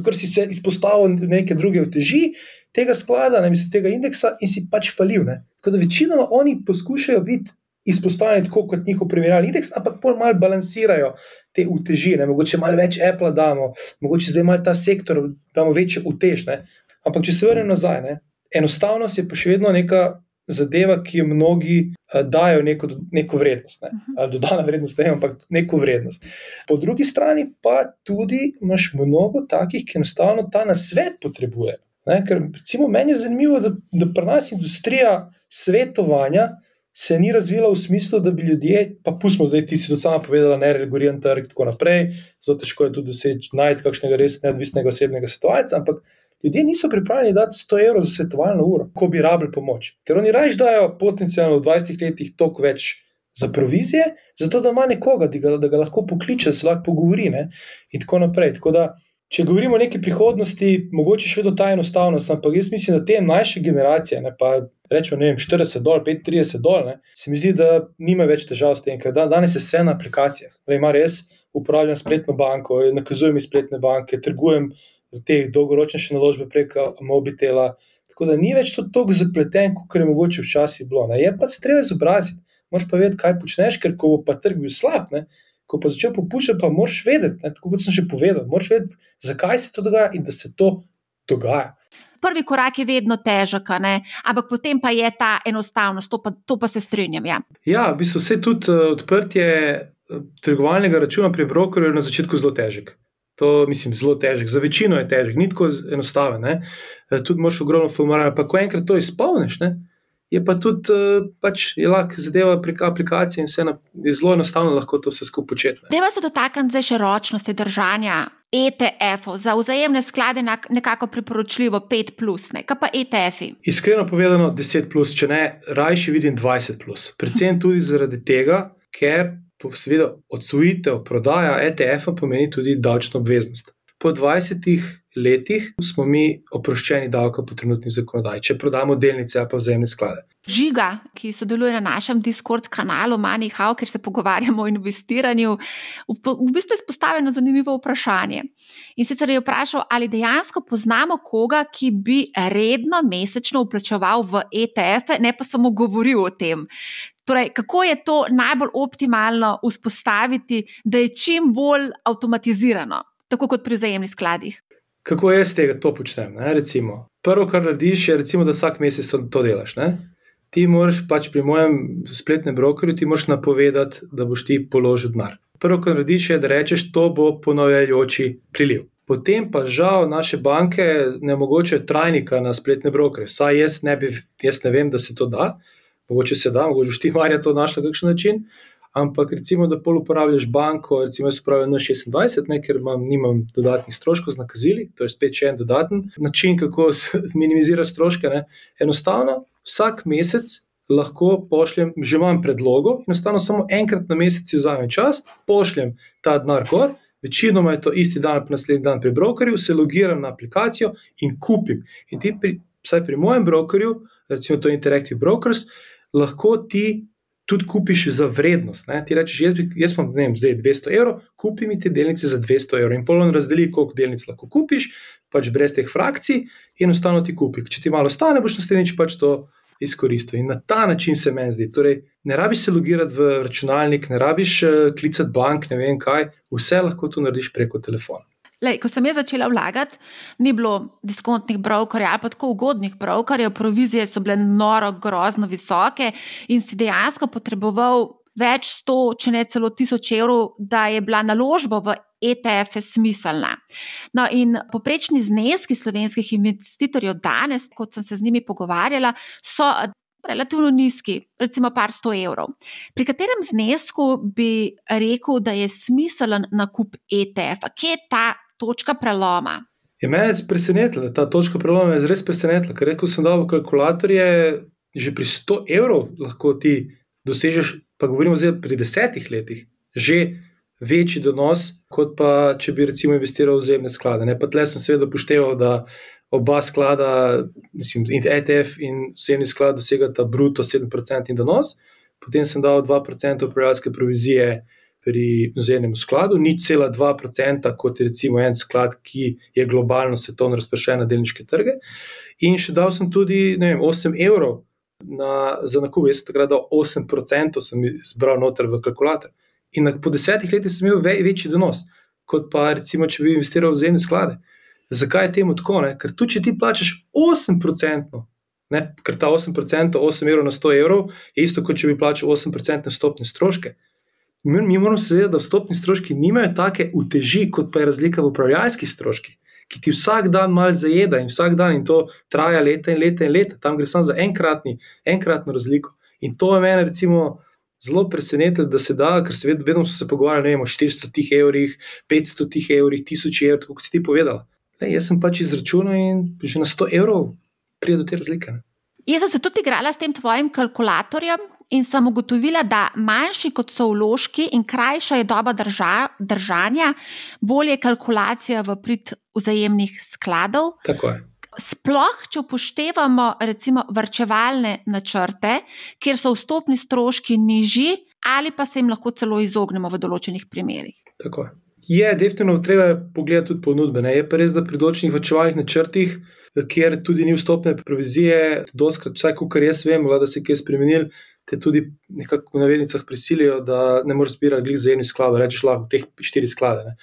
Ker si se izpostavil neke druge uteži tega sklada, ne mislim, tega indeksa in si pač falil. Ne? Tako da večinoma oni poskušajo biti izpostavljeni tako kot njihov primerjalni indeks, ampak bolj malo balansirajo te uteži. Ne? Mogoče malo več Apple damo, mogoče zdaj malo ta sektor damo večjo utež. Ne? Ampak če se vrnem nazaj, ne? enostavnost je pa še vedno neka zadeva, ki jo mnogi uh, dajo neko, neko vrednost. Ne? Mhm. Ali dodana vrednost, ne, ampak neko vrednost. Po drugi strani pa tudi imaš mnogo takih, ki enostavno ta nasvet potrebujejo. Ker, recimo, meni je zanimivo, da, da pri nas industrija svetovanja se ni razvila v smislu, da bi ljudje, pa pustimo zdaj, ti si to sama povedala, ne reguliran trg in tako naprej, zelo težko je tudi doseči najti kakšnega res neodvisnega osebnega svetovalca, ampak ljudje niso pripravljeni dati 100 evrov za svetovalno uro, ko bi rabili pomoč. Ker oni raje dajo potencialno v 20 letih toliko več za provizije, zato da ima nekoga, da ga, da ga lahko pokliče, se lahko pogovori ne? in tako naprej. Tako da, če govorimo o neki prihodnosti, mogoče še vedno ta enostavnost, ampak jaz mislim, da te mlajše generacije, ne, pa rečemo, ne vem, 40 dol, 35 dol, ne, se mi zdi, da nima več težav s tem, ker danes je vse na aplikacijah. Ima res upravljam spletno banko, nakazujem iz spletne banke, trgujem te dolgoročne naložbe preko mobitela. Tako da ni več to tako zapleten, kot je mogoče včasih bilo. Ne. Je pa se treba izobraziti, moš pa vedeti, kaj počneš, ker ko bo pa trg bil slab, ne, ko pa začel popuščati, pa moš vedeti, ne, tako kot sem že povedal, moš vedeti, zakaj se to dogaja in da se to dogaja. Prvi korak je vedno težek, ampak potem pa je ta enostavnost, to pa, to pa se strinjam. Ja, ja v bistvu vse tudi uh, odprtje trgovalnega računa pri brokerju je na začetku zelo težek. To mislim, zelo težek. Za večino je težek, ni tako enostaven. Ne? E, tudi moš ogromno formularja, pa ko enkrat to izpolniš, ne? je pa tudi e, pač, je lahko zadeva prek aplikacije in vse na, je zelo enostavno lahko to vse skupaj početi. Deva se dotakniti zdaj še ročnosti držanja. ETF-ov za vzajemne sklade nekako priporočljivo 5, plus, ne? kaj pa ETF-i? Iskreno povedano, 10, plus, če ne, rajši vidim 20. Plus. Predvsem tudi zaradi tega, ker seveda odsvojitev, prodaja ETF-a pomeni tudi davčno obveznost. Po 20 letih smo mi oproščeni davka po trenutni zakonodaji, če prodamo delnice ali pa vzajemne sklade. Žiga, ki sodeluje na našem Discord kanalu MoneyHow, kjer se pogovarjamo o investiranju, v bistvu je izpostavljeno zanimivo vprašanje. In sicer je vprašal, ali dejansko poznamo koga, ki bi redno mesečno uplačeval v ETF-e, ne pa samo govoril o tem. Torej, kako je to najbolj optimalno vzpostaviti, da je čim bolj avtomatizirano, tako kot pri vzajemnih skladih? Kako jaz tega to počnem? Prvo, kar narediš, je, recimo, da vsak mesec to, to delaš. Ne? Ti moraš pač pri mojem spletnem brokerju, ti moraš napovedati, da boš ti položil denar. Prvo, kar narediš, je, da rečeš, to bo ponovljajoči priliv. Potem pa žal naše banke ne omogočajo trajnika na spletne brokere. Vsaj jaz ne, bi, jaz ne vem, da se to da mogoče se da, mogoče ti marja to našla na kakšen način. Ampak recimo, da pol uporabljaš banko, recimo jaz uporabljam na 26, ne, ker imam, nimam dodatnih stroškov z nakazili, to je spet še en dodaten način, kako zminimizirati stroške. Ne. Enostavno vsak mesec lahko pošljem, že imam predlogo, enostavno samo enkrat na mesec vzamem čas, pošljem ta denar gor. Večinoma je to isti dan, pa naslednji dan pri brokerju, se logiram na aplikacijo in kupim. In ti, pri, vsaj pri mojem brokerju, recimo to Interactive Brokers, lahko ti tudi kupiš za vrednost. Ne? Ti rečeš, jaz, jaz imam vem, zdaj 200 evrov, kupi mi te delnice za 200 evrov in polno razdeli, koliko delnic lahko kupiš, pač brez teh frakcij, in enostavno ti kupi. Če ti malo stane, boš naslednjič pač to. In na ta način se meni zdi. Torej, ne rabiš se logirati v računalnik, ne rabiš uh, klicati bank, ne vem kaj, vse lahko to narediš preko telefona. Lej, ko sem jaz začela vlagati, ni bilo diskontnih brokerjev ali pa tako ugodnih brokerjev, provizije so bile noro, grozno visoke in si dejansko potreboval več sto, če ne celo tisoč evrov, da je bila naložba v ETF smiselna. No, in poprečni zneski slovenskih investitorjev danes, kot sem se z njimi pogovarjala, so. Relativno nizki, recimo par sto evrov. Pri katerem znesku bi rekel, da je smiselen nakup ETF-a? Kje je ta točka preloma? Je mene je presenetila, ta točka preloma je res presenetila. Ker rekel sem, da v kalkulatorju že pri 100 evrov lahko ti dosežeš, pa govorimo zdaj pri desetih letih, že večji donos, kot pa če bi recimo investiral v zemne sklade. Ne? Pa tle sem seveda upošteval, da oba sklada, mislim, ETF in zemni sklad dosegata bruto 7% in donos, potem sem dal 2% upravljalske provizije pri zemljem skladu, ni cela 2%, kot je recimo en sklad, ki je globalno svetovno razpršen na delniške trge. In še dal sem tudi vem, 8 evrov na, za nakup, jaz sem takrat dal 8%, sem zbral noter v kalkulator. In na, po desetih letih sem imel ve, večji donos, kot pa recimo, če bi investiral v zemlje sklade. Zakaj je temu tako? Ne? Ker tu, če ti plačeš 8%. Ne, ker ta 8%, 8 evrov na 100 evrov, je isto, kot če bi plačal 8% stopne stroške. Mi, moramo se zavedati, da vstopni stroški nimajo take uteži, kot pa je razlika v upravljalskih stroških, ki ti vsak dan malo zajeda in vsak dan in to traja leta in leta in leta, tam gre samo za enkratni, enkratno razliko. In to je meni, recimo, zelo presenetilo, da se da, ker se vedno, vedno so se pogovarjali vem, o 400 evrih, 500 evrih, 1000 evrih, kot si ti povedala. Le, jaz sem pač izračunal in že na 100 evrov pride do te razlike. Jaz sem se tudi igrala s tem tvojim kalkulatorjem in sem ugotovila, da manjši kot so vložki in krajša je doba drža, držanja, bolje je kalkulacija v prid vzajemnih skladov. Tako je. Sploh, če upoštevamo recimo vrčevalne načrte, kjer so vstopni stroški nižji, ali pa se jim lahko celo izognemo v določenih primerjih. Tako je. Je definitivno treba pogledati tudi ponudbe. Ne? Je pa res, da pri določenih vrčevalnih načrtih, kjer tudi ni vstopne provizije, doskrat, vsaj kar jaz vem, da se je kaj spremenil, te tudi nekako v navednicah prisilijo, da ne moreš zbirati glih zajemnih skladov, rečeš lahko teh štiri sklade. Ne.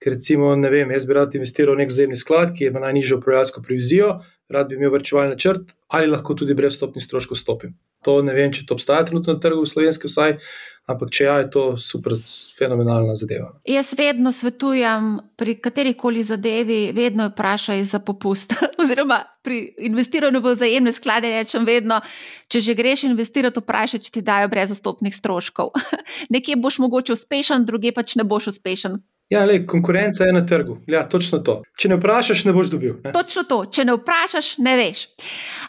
Ker recimo, ne vem, jaz bi rad investiral v nek zajemni sklad, ki ima najnižjo upravljalsko provizijo, rad bi imel vrčevalni načrt, ali lahko tudi brez stopnih stroškov stopim. To ne vem, če to obstaja trenutno na trgu v slovenskem, vsaj, ampak če ja, je to super, fenomenalna zadeva. Jaz vedno svetujem pri kateri koli zadevi, vedno vprašaj za popust. Oziroma pri investiranju v vzajemne sklade rečem vedno, če že greš investirati, vprašaj, če ti dajo brez vstopnih stroškov. Nekje boš mogoče uspešen, druge pač ne boš uspešen. Ja, le, konkurenca je na trgu. Ja, točno to. Če ne vprašaš, ne boš dobil. Ne? Točno to. Če ne vprašaš, ne veš.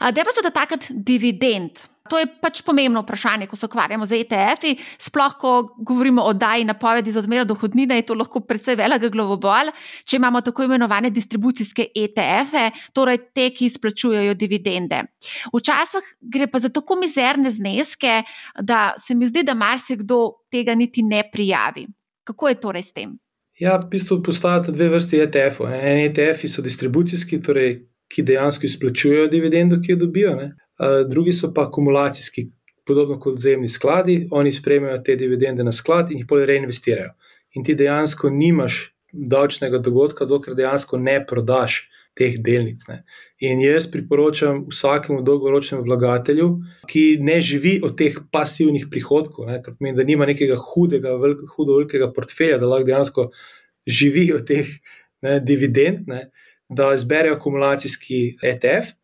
Da pa se dotakniti dividend. To je pač pomembno vprašanje, ko se ukvarjamo z ETF-i. Sploh, ko govorimo o daji napovedi za odmero dohodnine, je to lahko predvsej velik glavobol. Če imamo tako imenovane distribucijske ETF-e, torej te, ki izplačujejo dividende. Včasih gre pa za tako mizerne zneske, da se mi zdi, da marsikdo tega niti ne prijavi. Kako je torej s tem? Ja, v bistvu postajata dve vrsti ETF-ov. En ETF-ji so distribucijski, torej, ki dejansko izplačujejo dividendo, ki jo dobijo, ne? Drugi so pa akumulacijski, podobno kot vzemni skladi. Oni sprejmejo te dividende na sklad in jih potem reinvestirajo. In ti dejansko nimaš davčnega dogodka, dokler dejansko ne prodaš teh delnic. Ne. In jaz priporočam vsakemu dolgoročnemu vlagatelju, ki ne živi od teh pasivnih prihodkov, ne, kar pomeni, da nima nekega hudega, velik, hudo velikega portfelja, da lahko dejansko živi od teh ne, dividend, ne, da izberejo akumulacijski ETF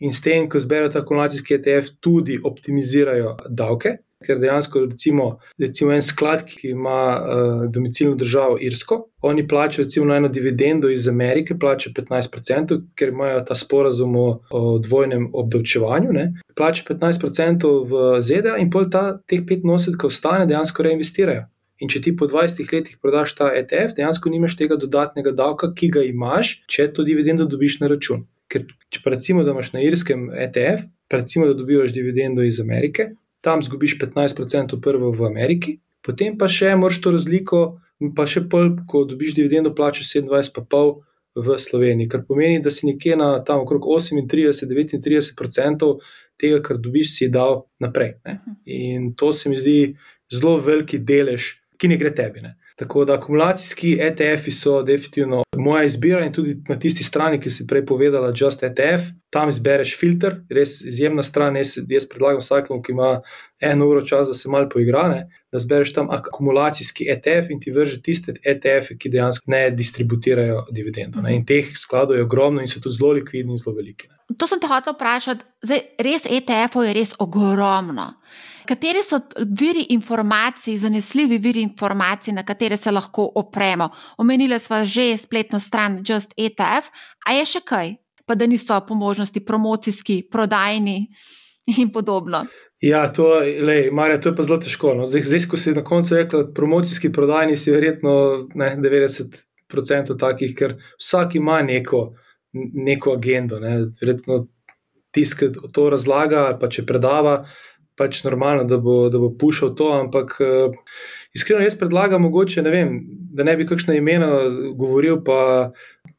in s tem, ko zberejo ta akumulacijski ETF, tudi optimizirajo davke. Ker dejansko, recimo, recimo en sklad, ki ima uh, domicilno državo Irsko, oni plačajo recimo na eno dividendo iz Amerike, plačajo 15%, ker imajo ta sporazum o, o dvojnem obdavčevanju. Plačajo 15% v ZDA in pol ta, teh 85, ki ostane, dejansko reinvestirajo. In če ti po 20 letih prodaš ta ETF, dejansko nimaš tega dodatnega davka, ki ga imaš, če to dividendo dobiš na račun. Ker če recimo, da imaš na irskem ETF, recimo, da dobivaš dividendo iz Amerike, tam zgubiš 15% prvo v Ameriki, potem pa še moraš to razliko, pa še pol, ko dobiš dividendo, plačaš 27,5% v Sloveniji, kar pomeni, da si nekje na tam okrog 38-39% tega, kar dobiš, si dal naprej. Ne? Mhm. In to se mi zdi zelo veliki delež, ki ne gre tebi. Ne? Tako da akumulacijski ETF-ji so definitivno moja izbira in tudi na tisti strani, ki si prej povedala, Just ETF, tam izbereš filter, res izjemna stran. Jaz, jaz predlagam vsakemu, ki ima eno uro časa, da se malo poigra, ne, da zbereš tam akumulacijski ETF in ti vrže tiste ETF-je, ki dejansko ne distribuirajo dividendo. Ne. In teh skladov je ogromno in so tudi zelo likvidni in zelo veliki. Ne. To sem te hotel vprašati, zdaj res ETF-ov je res ogromno. Kateri so viri informacij, zanesljivi viri informacij, na katere se lahko opremo? Omenili smo že spletno stran Just ETF, a je še kaj, pa da niso po možnosti promocijski, prodajni in podobno. Ja, to, lej, Marja, to je pa zelo težko. No. Zdaj, ko si na koncu rekla, promocijski, prodajni, si verjetno ne, 90% takih, ker vsak ima neko, neko agendo. Ne. Verjetno tiskati to razlaga, pa če predava pač normalno, da bo, da bo pušil to. Ampak uh, iskreno jaz predlagam, mogoče, ne vem, da ne bi kakšno imeno govoril, pa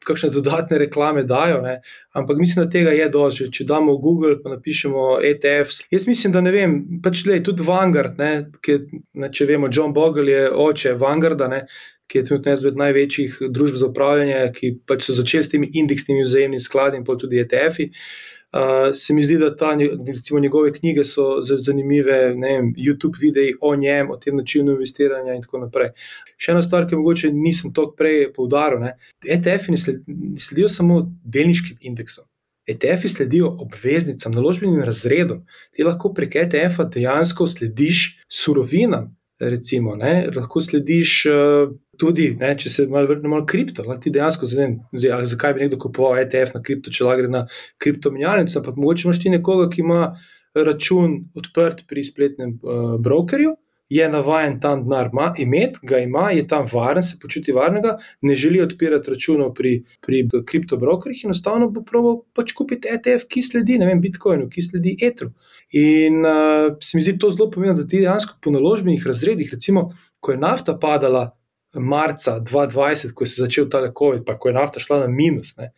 kakšne dodatne reklame dajo. Ne? Ampak mislim, da tega je dovolj. Če damo v Google, pa napišemo ETF. Jaz mislim, da ne vem, pač le tudi Vanguard, ne, ki, ne, če vemo, John Bogle je oče Vanguarda. Ne, Ki je trenutno ena izmed največjih družb za upravljanje, ki pač so začeli s temi indeksnimi vzajemnimi skladi in pa tudi ETF-ji. Uh, Uh, se mi zdi, da ta, recimo, njegove knjige so zanimive, vem, YouTube videi o njem, o tem načinu investiranja in tako naprej. Še ena stvar, ki mogoče nisem toliko prej poudaril, ETF-ji ne, sled, ne sledijo samo delniškim indeksom. ETF-ji sledijo obveznicam, naložbenim razredom. Ti lahko prek ETF-a dejansko slediš surovinam. Recimo, lahko slediš uh, tudi, ne, če se malo vrnemo na kripto, lahko ti dejansko zdaj, zakaj bi nekdo kupoval ETF na kripto, če lahko gre na kriptomenjalnico, ampak mogoče imaš ti nekoga, ki ima račun odprt pri spletnem uh, brokerju. Je navaden tam denar imeti, ga ima, je tam varen, se počuti varnega, ne želi odpirati računov pri, pri kriptobrokerjih, enostavno bo proval pač kupiti ETF, ki sledi, vem, Bitcoinu, ki sledi Etru. In uh, se mi zdi to zelo pomembno, da ti dejansko po naložbenih razredih, recimo, ko je nafta padala marca 2020, ko se je začel ta COVID, pa ko je nafta šla na minus. Ne,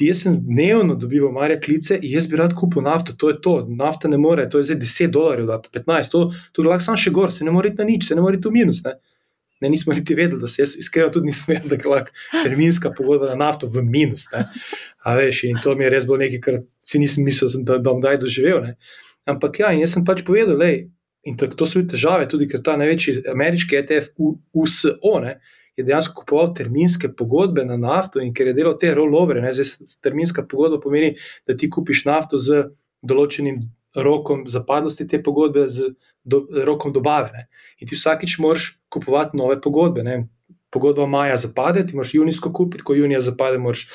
jaz sem dnevno dobival marja klice in jaz bi rad kupil nafto, to je to. Nafta ne more, to je zdaj 10 dolarjev, da pa 15, to, to lahko sam še gor, se ne more iti na nič, se ne more iti v minus. Ne. Ne, nismo niti vedeli, da se jaz iskreno tudi nisem vedel, da je lahko terminska pogodba na nafto v minus. Veš, in to mi je res bilo nekaj, kar si nisem mislil, da, da bom kdaj doživel. Ne. Ampak ja, jaz sem pač povedal, da In to, to so bile težave, tudi ker ta največji ameriški ETF, USO, ne, je dejansko kupoval terminske pogodbe na nafto in ker je delal te rollovere. Terminska pogodba pomeni, da ti kupiš nafto z določenim rokom zapadnosti te pogodbe, z do, rokom dobave. Ne. In ti vsakič moraš kupovati nove pogodbe. Ne. Pogodba maja zapade, ti moraš junijsko kupiti, ko junija zapade, moraš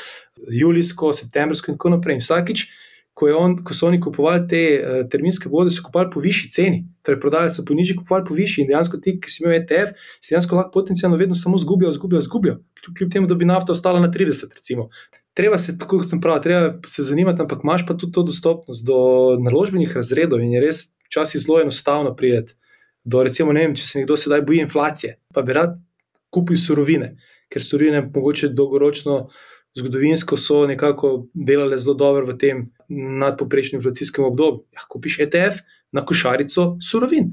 julijsko, septembrsko in tako naprej. In vsakič ko, on, ko so oni kupovali te uh, terminske vode, so kupovali po višji ceni, torej prodajali so po nižji, kupovali po višji. In dejansko ti, ki si imel ETF, si dejansko lahko potencialno vedno samo zgubijo, zgubijo, zgubijo. Kljub temu, da bi nafta ostala na 30, recimo. Treba se, tako kot sem pravi, treba se zanimati, ampak imaš pa tudi to dostopnost do naložbenih razredov in je res včasih zelo enostavno prijeti. Do, recimo, vem, če se nekdo sedaj boji inflacije, pa bi rad kupil surovine, ker surovine mogoče dolgoročno zgodovinsko so nekako delale zelo dobro v tem nadpoprečnem inflacijskem obdobju. Ja, kupiš ETF na košarico surovin.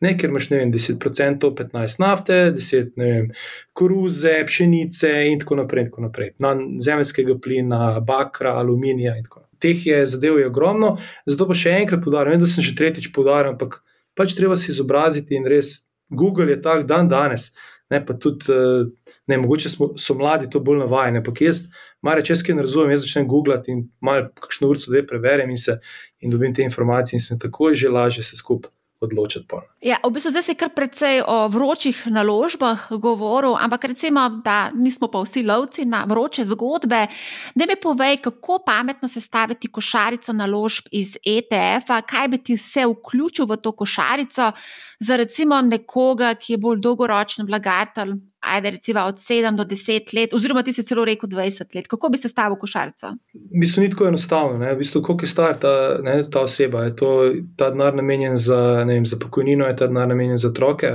Ne, ker imaš vem, 10%, 15% nafte, 10% koruze, pšenice in tako naprej. In tako naprej. Na zemljskega plina, bakra, aluminija in tako naprej. Teh je zadev je ogromno, zato pa še enkrat podarjam, da sem že tretjič podaril, ampak pač treba se izobraziti in res Google je tak dan danes. Ne, pa tudi, eh, ne, mogoče smo, so mladi to bolj navajeni, ampak jaz, malo če kaj ne razumem, jaz začnem googlati in malo kakšno uro, dve preverjam in, se, in dobim te informacije, in se takoj že lažje se skupaj odločiti. Ja, v bistvu zdaj se kar precej o vročih naložbah govoril, ampak recimo, da nismo pa vsi lovci na vroče zgodbe. Da mi povej, kako pametno sestaviti košarico naložb iz ETF-a, kaj bi ti vse vključil v to košarico za recimo nekoga, ki je bolj dolgoročen vlagatelj, ajde recimo od 7 do 10 let, oziroma ti si celo rekel 20 let. Kako bi se stavil košarico? V bistvu ni tako enostavno. V bistvu, koliko je star ta, ne, ta oseba? Je to ta denar namenjen za, vem, za pokojnino, je ta denar namenjen za otroke?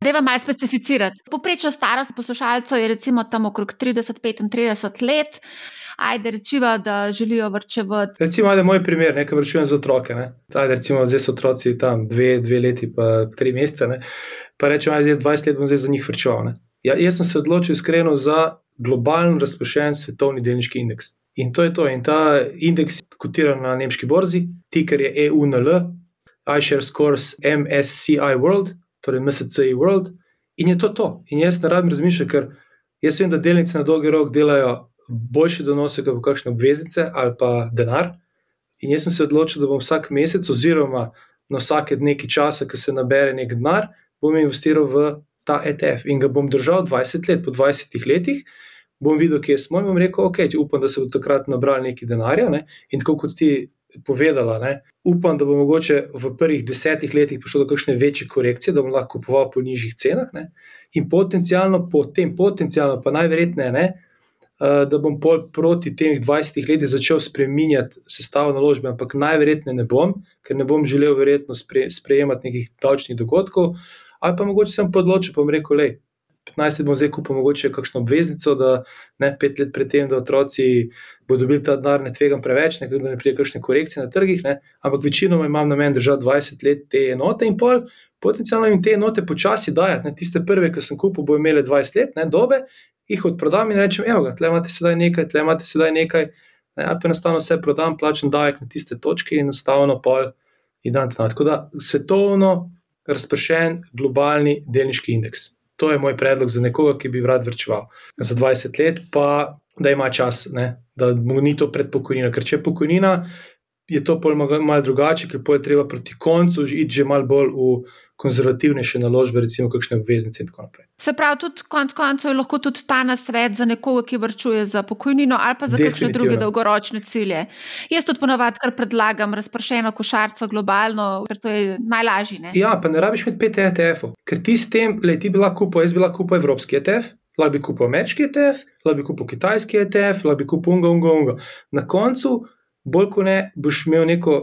Da vam malo specificirati. Poprečna starost poslušalcev je recimo tam okrog 30-35 let. Ajde, rečiva, da želijo vrčevati. Recimo, da je moj primer, nekaj vrčujem za otroke. Ajde, recimo, zdaj so otroci tam dve, dve leti, pa tri mesece. Ne? Pa rečemo, da je 20 let bom zdaj za njih vrčeval. Ja, jaz sem se odločil iskreno za globalen razpršen svetovni delniški indeks. In to je to. In ta indeks je kotiran na nemški borzi, tiker je EUNL, iShare Scores MSCI World, torej MSCI World. In je to to. In jaz ne rabim razmišljati, ker jaz vem, da delnice na dolgi rok delajo boljše donose, kot pa kakšne obveznice ali pa denar. In jaz sem se odločil, da bom vsak mesec, oziroma na vsake nekaj časa, ki se nabere nek denar, bom investiral v ta ETF in ga bom držal 20 let. Po 20 letih bom videl, kje smo in bom rekel, ok, upam, da se bo takrat nabral nekaj denarja. Ne? In tako kot ti povedala, ne? upam, da bo mogoče v prvih desetih letih prišlo do kakšne večje korekcije, da bom lahko kupoval po nižjih cenah. Ne? In potencialno, po tem, potencialno, pa najverjetneje ne. Uh, da bom pol proti tem 20 letih začel spremenjati sestavo naložbe, ampak najverjetneje ne bom, ker ne bom želel verjetno spre, sprejemati nekih davčnih dogodkov, ali pa mogoče sem podločil, pa bom rekel, le 15 let bom zdaj kupil mogoče kakšno obveznico, da ne pet let predtem, da otroci bodo dobili ta denar, ne tvegam preveč, ne, da ne pride kakšne korekcije na trgih, ne, ampak večinoma imam namen držati 20 let te enote in pol. Potencialno jim te enote počasi dajati. Ne, tiste prve, ki sem kupil, bo imele 20 let, ne, dobe, jih odprodam in rečem: Evo, tle imate sedaj nekaj, tle imate sedaj nekaj. Ne, pa enostavno vse prodam, plačem davek na tiste točke in enostavno pol in dan. Tako da svetovno razpršen globalni delniški indeks. To je moj predlog za nekoga, ki bi rad vrčeval za 20 let, pa da ima čas, ne? da mu ni to pred pokojnino. Ker če je pokojnina, je to pol malo drugače, ker je treba proti koncu iti že malo bolj v, konzervativnejše naložbe, recimo kakšne obveznice in tako naprej. Se pravi, tudi konec koncev je lahko tudi ta nasvet za nekoga, ki vrčuje za pokojnino ali pa za kakšne druge dolgoročne cilje. Jaz tudi ponavadi kar predlagam razpršeno košarico globalno, ker to je najlažje. Ne? Ja, pa ne rabiš imeti pet ETF-ov, ker ti s tem, le ti bi lahko kupil, jaz bi lahko kupil evropski ETF. Lahko bi kupil ameriški ETF, lahko bi kupil kitajski ETF, lahko bi kupil unga, unga, unga. Na koncu, bolj kot ne, boš imel neko,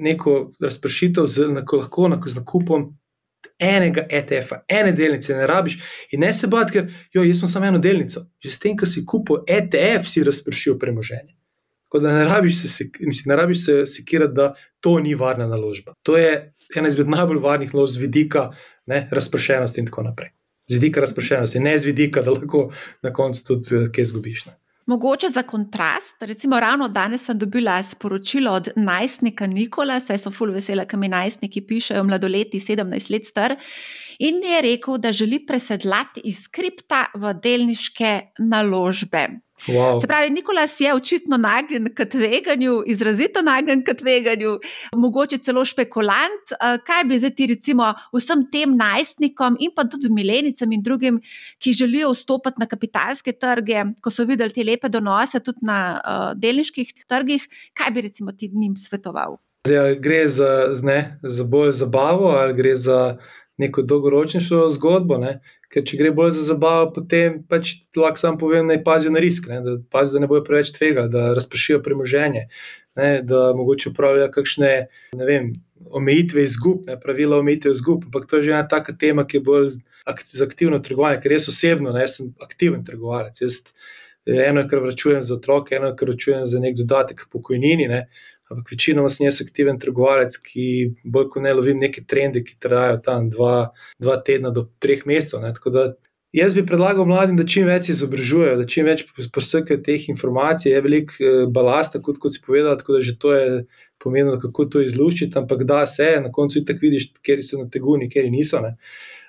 neko razpršitev z lahko z nakupom enega ETF-a, ene delnice, ne rabiš. In ne se bati, ker jo, jaz sem samo eno delnico. Že s tem, ki si kupil ETF, si razpršil premoženje. Tako da ne rabiš se, mislim, ne rabiš se sekirati, da to ni varna naložba. To je ena izmed najbolj varnih naložb z vidika ne, razpršenosti in tako naprej. Z vidika razpršenosti, ne z vidika, da lahko na koncu tudi eh, kaj zgubiš. Ne. Mogoče za kontrast, recimo ravno danes sem dobila sporočilo od najstnika Nikola, saj so ful vesela, kaj mi najstniki pišejo, mladoletni, 17 let star, in je rekel, da želi presedlati iz kripta v delniške naložbe. Wow. Se pravi, Nikolas je očitno nagnjen k tveganju, izrazito nagnjen k tveganju, mogoče celo špekulant. Eh, kaj bi zdaj ti, recimo, vsem tem najstnikom in pa tudi milenicam in drugim, ki želijo vstopiti na kapitalske trge, ko so videli te lepe donose tudi na uh, delniških trgih, kaj bi recimo ti njim svetoval? Zdaj, gre za, ne, za bolj zabavo ali gre za neko dolgoročnejšo zgodbo. Ne? Ker če gre bolj za zabavo, potem pač lahko samo povem, da pazijo na risk, ne? da pazijo, da ne bojo preveč tvega, da razpršijo premoženje, ne? da mogoče upravljajo kakšne vem, omejitve izgub, ne? pravila omejitve izgub. Ampak to je že ena taka tema, ki je bolj za aktivno trgovanje, ker jaz osebno ne, jaz sem aktiven trgovalec. Jaz, eno je, kar vračujem za otroke, eno je, kar vračujem za nek dodatek pokojnini. Ne? Ampak večinoma sem jaz aktiven trgovalec, ki bolj kot ne lovim neke trende, ki trajajo tam dva, dva tedna do treh mesecev. Jaz bi predlagal mladim, da čim več se izobražujejo, da čim več posekajo teh informacij. Je veliko eh, balasta, kot, kot si povedal, tako da že to je pomenilo, kako to izluščiti, ampak da se, na koncu ti tako vidiš, kje so na teguni, kje niso. Ne.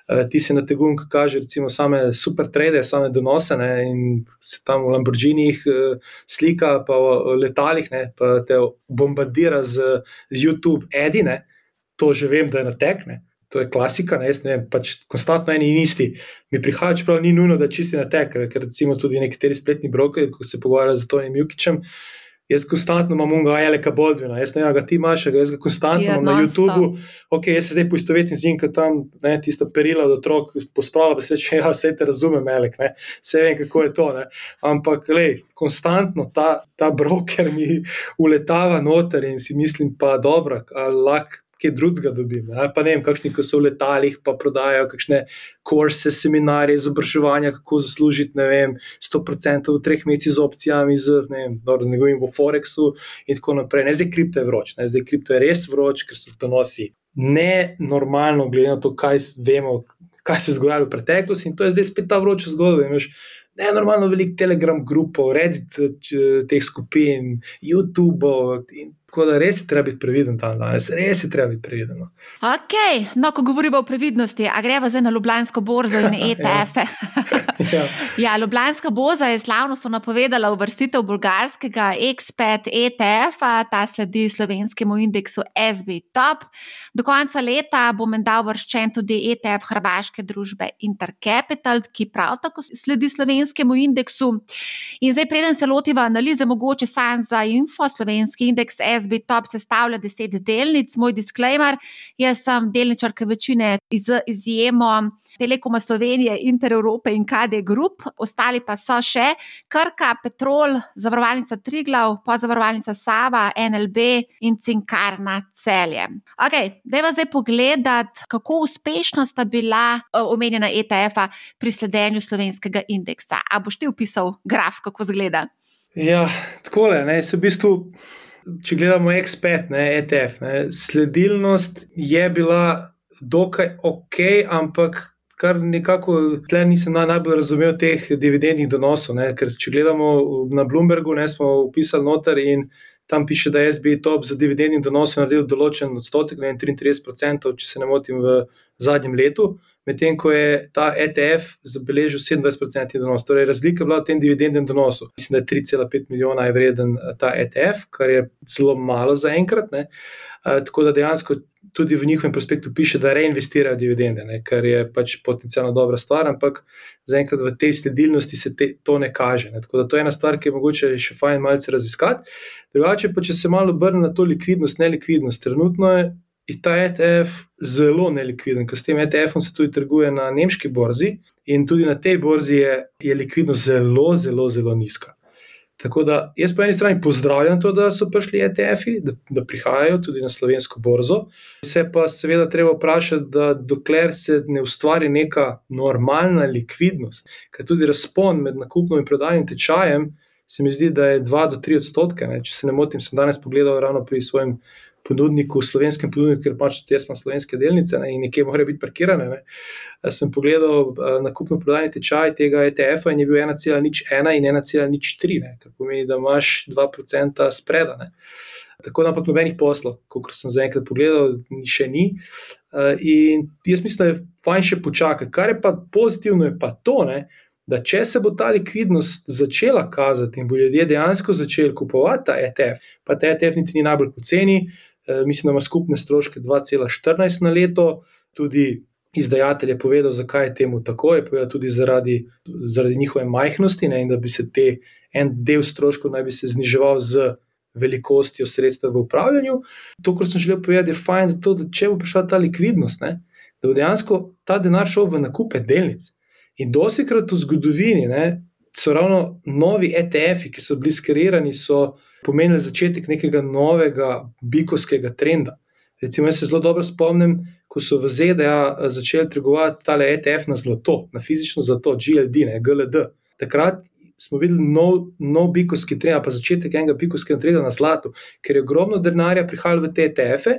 Eh, ti si na tegun, ki kaže recimo same super trade, same donose ne, in se tam v Lamborghinih uh, slika, pa v letalih, ne, pa te bombardira z, z YouTube edine, to že vem, da je na tekne. To je klasika, ne, ne vem, pač konstantno eni in isti. Mi prihaja, čeprav ni nujno, da čisti na tek, ker recimo tudi nekateri spletni brokeri, ko se pogovarjajo z Tonijem Jukičem, uh, Jaz konstantno imam unga Aleka Baldwina, jaz ne vem, ga ti imaš, jaz ga konstantno ja, imam na YouTubu. Ok, jaz se zdaj poistovetim z njim, ker tam ne, tista perila od otrok pospravlja, pa se reče, ja, vse te razumem, Alek, ne, vse vem, kako je to. Ne. Ampak, lej, konstantno ta, ta broker mi uletava noter in si mislim, pa dobro, lahko kaj drugega dobim. Ali pa ne vem, kakšni so v letalih, pa prodajajo kakšne kurse, seminarije, izobraževanja, kako zaslužiti, ne vem, 100% v treh mesecih z opcijami, z ne vem, dobro, ne govorim o Forexu in tako naprej. Ne zdaj kripto je vroč, ne zdaj kripto je res vroč, ker so to nosi. Ne normalno, glede na to, kaj vemo, kaj se je zgodilo v preteklosti, in to je zdaj spet ta vroča zgodba. Ne, normalno veliko telegram grupov, Reddit teh skupin, YouTube in Tako da res je treba biti previden tam danes, res je treba biti previden. No. Ok, no, ko govorimo o previdnosti, a greva zdaj na Ljubljansko borzo in ETF-e. Ja. ja, Ljubljanska borza je slavno napovedala uvrstitev bulgarskega Expert ETF-a, ta sledi slovenskemu indeksu SB Top. Do konca leta bo menda uvrščen tudi ETF hrvaške družbe Intercapital, ki prav tako sledi slovenskemu indeksu. In zdaj, preden se lotiva analize, mogoče sam za info, slovenski indeks SB. Top sestavlja deset delnic, moj disclaimer. Jaz sem delničarka večine iz izjemo Telekoma Slovenije, Inter Europe in KD Group, ostali pa so še Krka, Petrol, zavarovalnica Triglav, pozavarovalnica Sava, NLB in Cinkarna Celje. Ok, dajva zdaj pogledati, kako uspešna sta bila omenjena ETF-a pri sledenju slovenskega indeksa. A boš ti opisal graf, kako zgleda? Ja, tako je, ne, se v bistvu če gledamo X5, ne, ETF, ne, sledilnost je bila dokaj ok, ampak kar nekako tle nisem najbolj razumel teh dividendnih donosov. Ne, ker če gledamo na Bloombergu, ne, smo upisali noter in tam piše, da je SB top za dividendni donos naredil določen odstotek, ne 33%, če se ne motim, v zadnjem letu. medtem ko je ta ETF zabeležil 27% donos. Torej, razlika je bila v tem dividendnem donosu. Mislim, da je 3,5 milijona je vreden eh, ta ETF, kar je zelo malo za enkrat. Ne. Tako da dejansko tudi v njihovem prospektu piše, da reinvestirajo dividende, ne, kar je pač potencijalno dobra stvar, ampak zaenkrat v tej sledilnosti se te, to ne kaže. Ne. Tako da to je ena stvar, ki je mogoče še fajn malce raziskati. Drugače pa, če se malo obrne na to likvidnost, nelikvidnost, trenutno je je ta ETF zelo nelikviden, ker s tem ETF-om se tudi trguje na nemški borzi in tudi na tej borzi je, je likvidnost zelo, zelo, zelo nizka. Tako da jaz po eni strani pozdravljam to, da so prišli ETF-i, da, da prihajajo tudi na slovensko borzo. Se pa seveda treba vprašati, da dokler se ne ustvari neka normalna likvidnost, ker tudi razpon med nakupnim in prodajnim tečajem, se mi zdi, da je 2 do 3 odstotke. Ne. Če se ne motim, sem danes pogledal ravno pri svojem ponudniku, slovenskem ponudniku, ker pač tudi jaz imam slovenske delnice ne, in nekje morajo biti parkirane. Ne. Sem pogledal nakupno prodajni tečaj tega ETF-a in je bil 1,01 in 1,03, kar pomeni, da imaš 2% spredane. Tako da, ampak nobenih poslov, kot sem zaenkrat pogledal, še ni. In jaz mislim, da je fajn še počakati. Kar je pa pozitivno, je pa to, ne, da če se bo ta likvidnost začela kazati in bo ljudje dejansko začeli kupovati ta ETF, pa ta ETF niti ni najbolj poceni, Eh, mislim, da ima skupne stroške 2,14 na leto, tudi izdajatelj je povedal, zakaj je temu tako. Je povedal tudi zaradi, zaradi njihove majhnosti ne, in da bi se te en del stroškov naj bi se zniževal z velikostjo sredstev v upravljanju. To, kar sem želel povedati, je fajn, da, to, da če bo prišla ta likvidnost, ne, da bo dejansko ta denar šel v nakupe delnic. In dosikrat v zgodovini ne, so ravno novi ETF-ji, ki so bili skreirani, so pomenili začetek nekega novega bikovskega trenda. Recimo, jaz se zelo dobro spomnim, ko so v ZDA eh, začeli trgovati tale ETF na zlato, na fizično zlato, GLD, ne, GLD. Takrat smo videli nov, nov bikovski trend, pa začetek enega bikovskega trenda na zlatu, ker je ogromno denarja prihajalo v te ETF-e,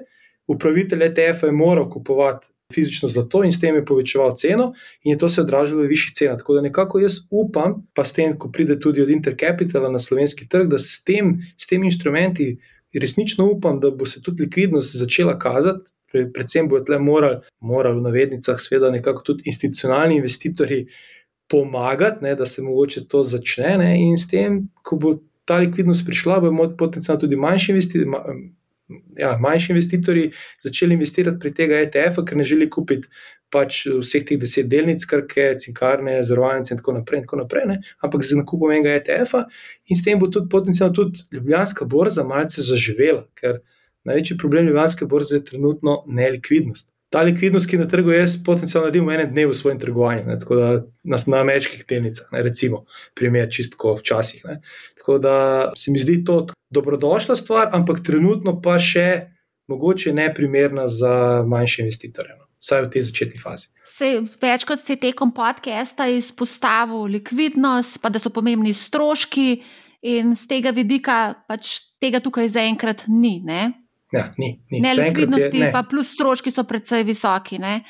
upravitelj ETF-a je moral kupovati fizično zlato in s tem je povečeval ceno, in je to se odražalo v višjih cenah. Tako da nekako jaz upam, pa s tem, ko pride tudi od Intercapitala na slovenski trg, da s tem, s tem instrumenti resnično upam, da bo se tudi likvidnost začela kazati. Predvsem bo tle morali, morali v navednicah, seveda, nekako tudi institucionalni investitorji pomagati, ne, da se mogoče to začne. Ne, in s tem, ko bo ta likvidnost prišla, bomo potencialno tudi manjši investitorji ja, manjši investitorji začeli investirati pri tega ETF-a, ker ne želi kupiti pač vseh teh deset delnic, krke, cinkarne, zavarovalnice in tako naprej, in tako naprej ne? ampak z nakupom enega ETF-a in s tem bo tudi potencialno tudi Ljubljanska borza malce zaživela, ker največji problem Ljubljanske borze je trenutno nelikvidnost ta likvidnost, ki je na trgu, jaz potencialno naredim v enem dnevu v svojem trgovanju, ne, tako da nas na ameriških delnicah, ne, recimo, primer čistko včasih. Ne. Tako da se mi zdi to dobrodošla stvar, ampak trenutno pa še mogoče ne primerna za manjše investitorje. No. Vsaj v tej začetni fazi. Sej, večkrat se je tekom podcasta izpostavil likvidnost, pa da so pomembni stroški, in z tega vidika pač tega tukaj zaenkrat ni. Ne? Ja, ni, ni. Ne, likvidnosti, je, ne. pa plus stroški so precej visoki. Ne?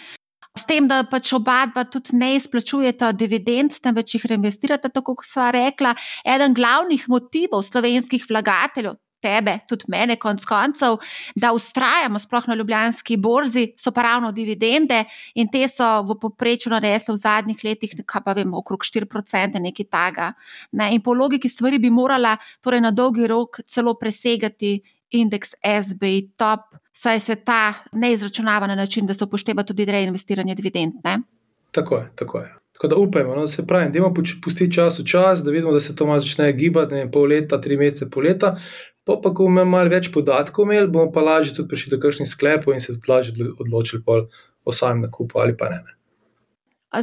S tem, da pač oba dva tudi ne izplačujeta dividend, temveč jih reinvestirata, tako kot sva rekla. Eden glavnih motivov slovenskih vlagateljev, tebe, tudi mene, konc koncev, da ustrajamo sploh na ljubljanski borzi, so pa ravno dividende in te so v poprečju naresle v zadnjih letih, kaj pa vemo, okrog 4%, nekaj taga. Ne? In po logiki stvari bi morala torej na dolgi rok celo presegati indeks SBI top, saj se ta ne izračunava na način, da se upošteva tudi reinvestiranje dividend. Ne? Tako je, tako je. Tako da upajmo, no, se pravi, da imamo pustiti čas v čas, da vidimo, da se to malo začne gibati, ne pol leta, tri mesece, pol leta. Pa, pa ko bomo imeli več podatkov, imeli, bomo pa lažje tudi prišli do kakšnih sklepov in se tudi lažje odločili o samem nakupu ali pa ne. ne.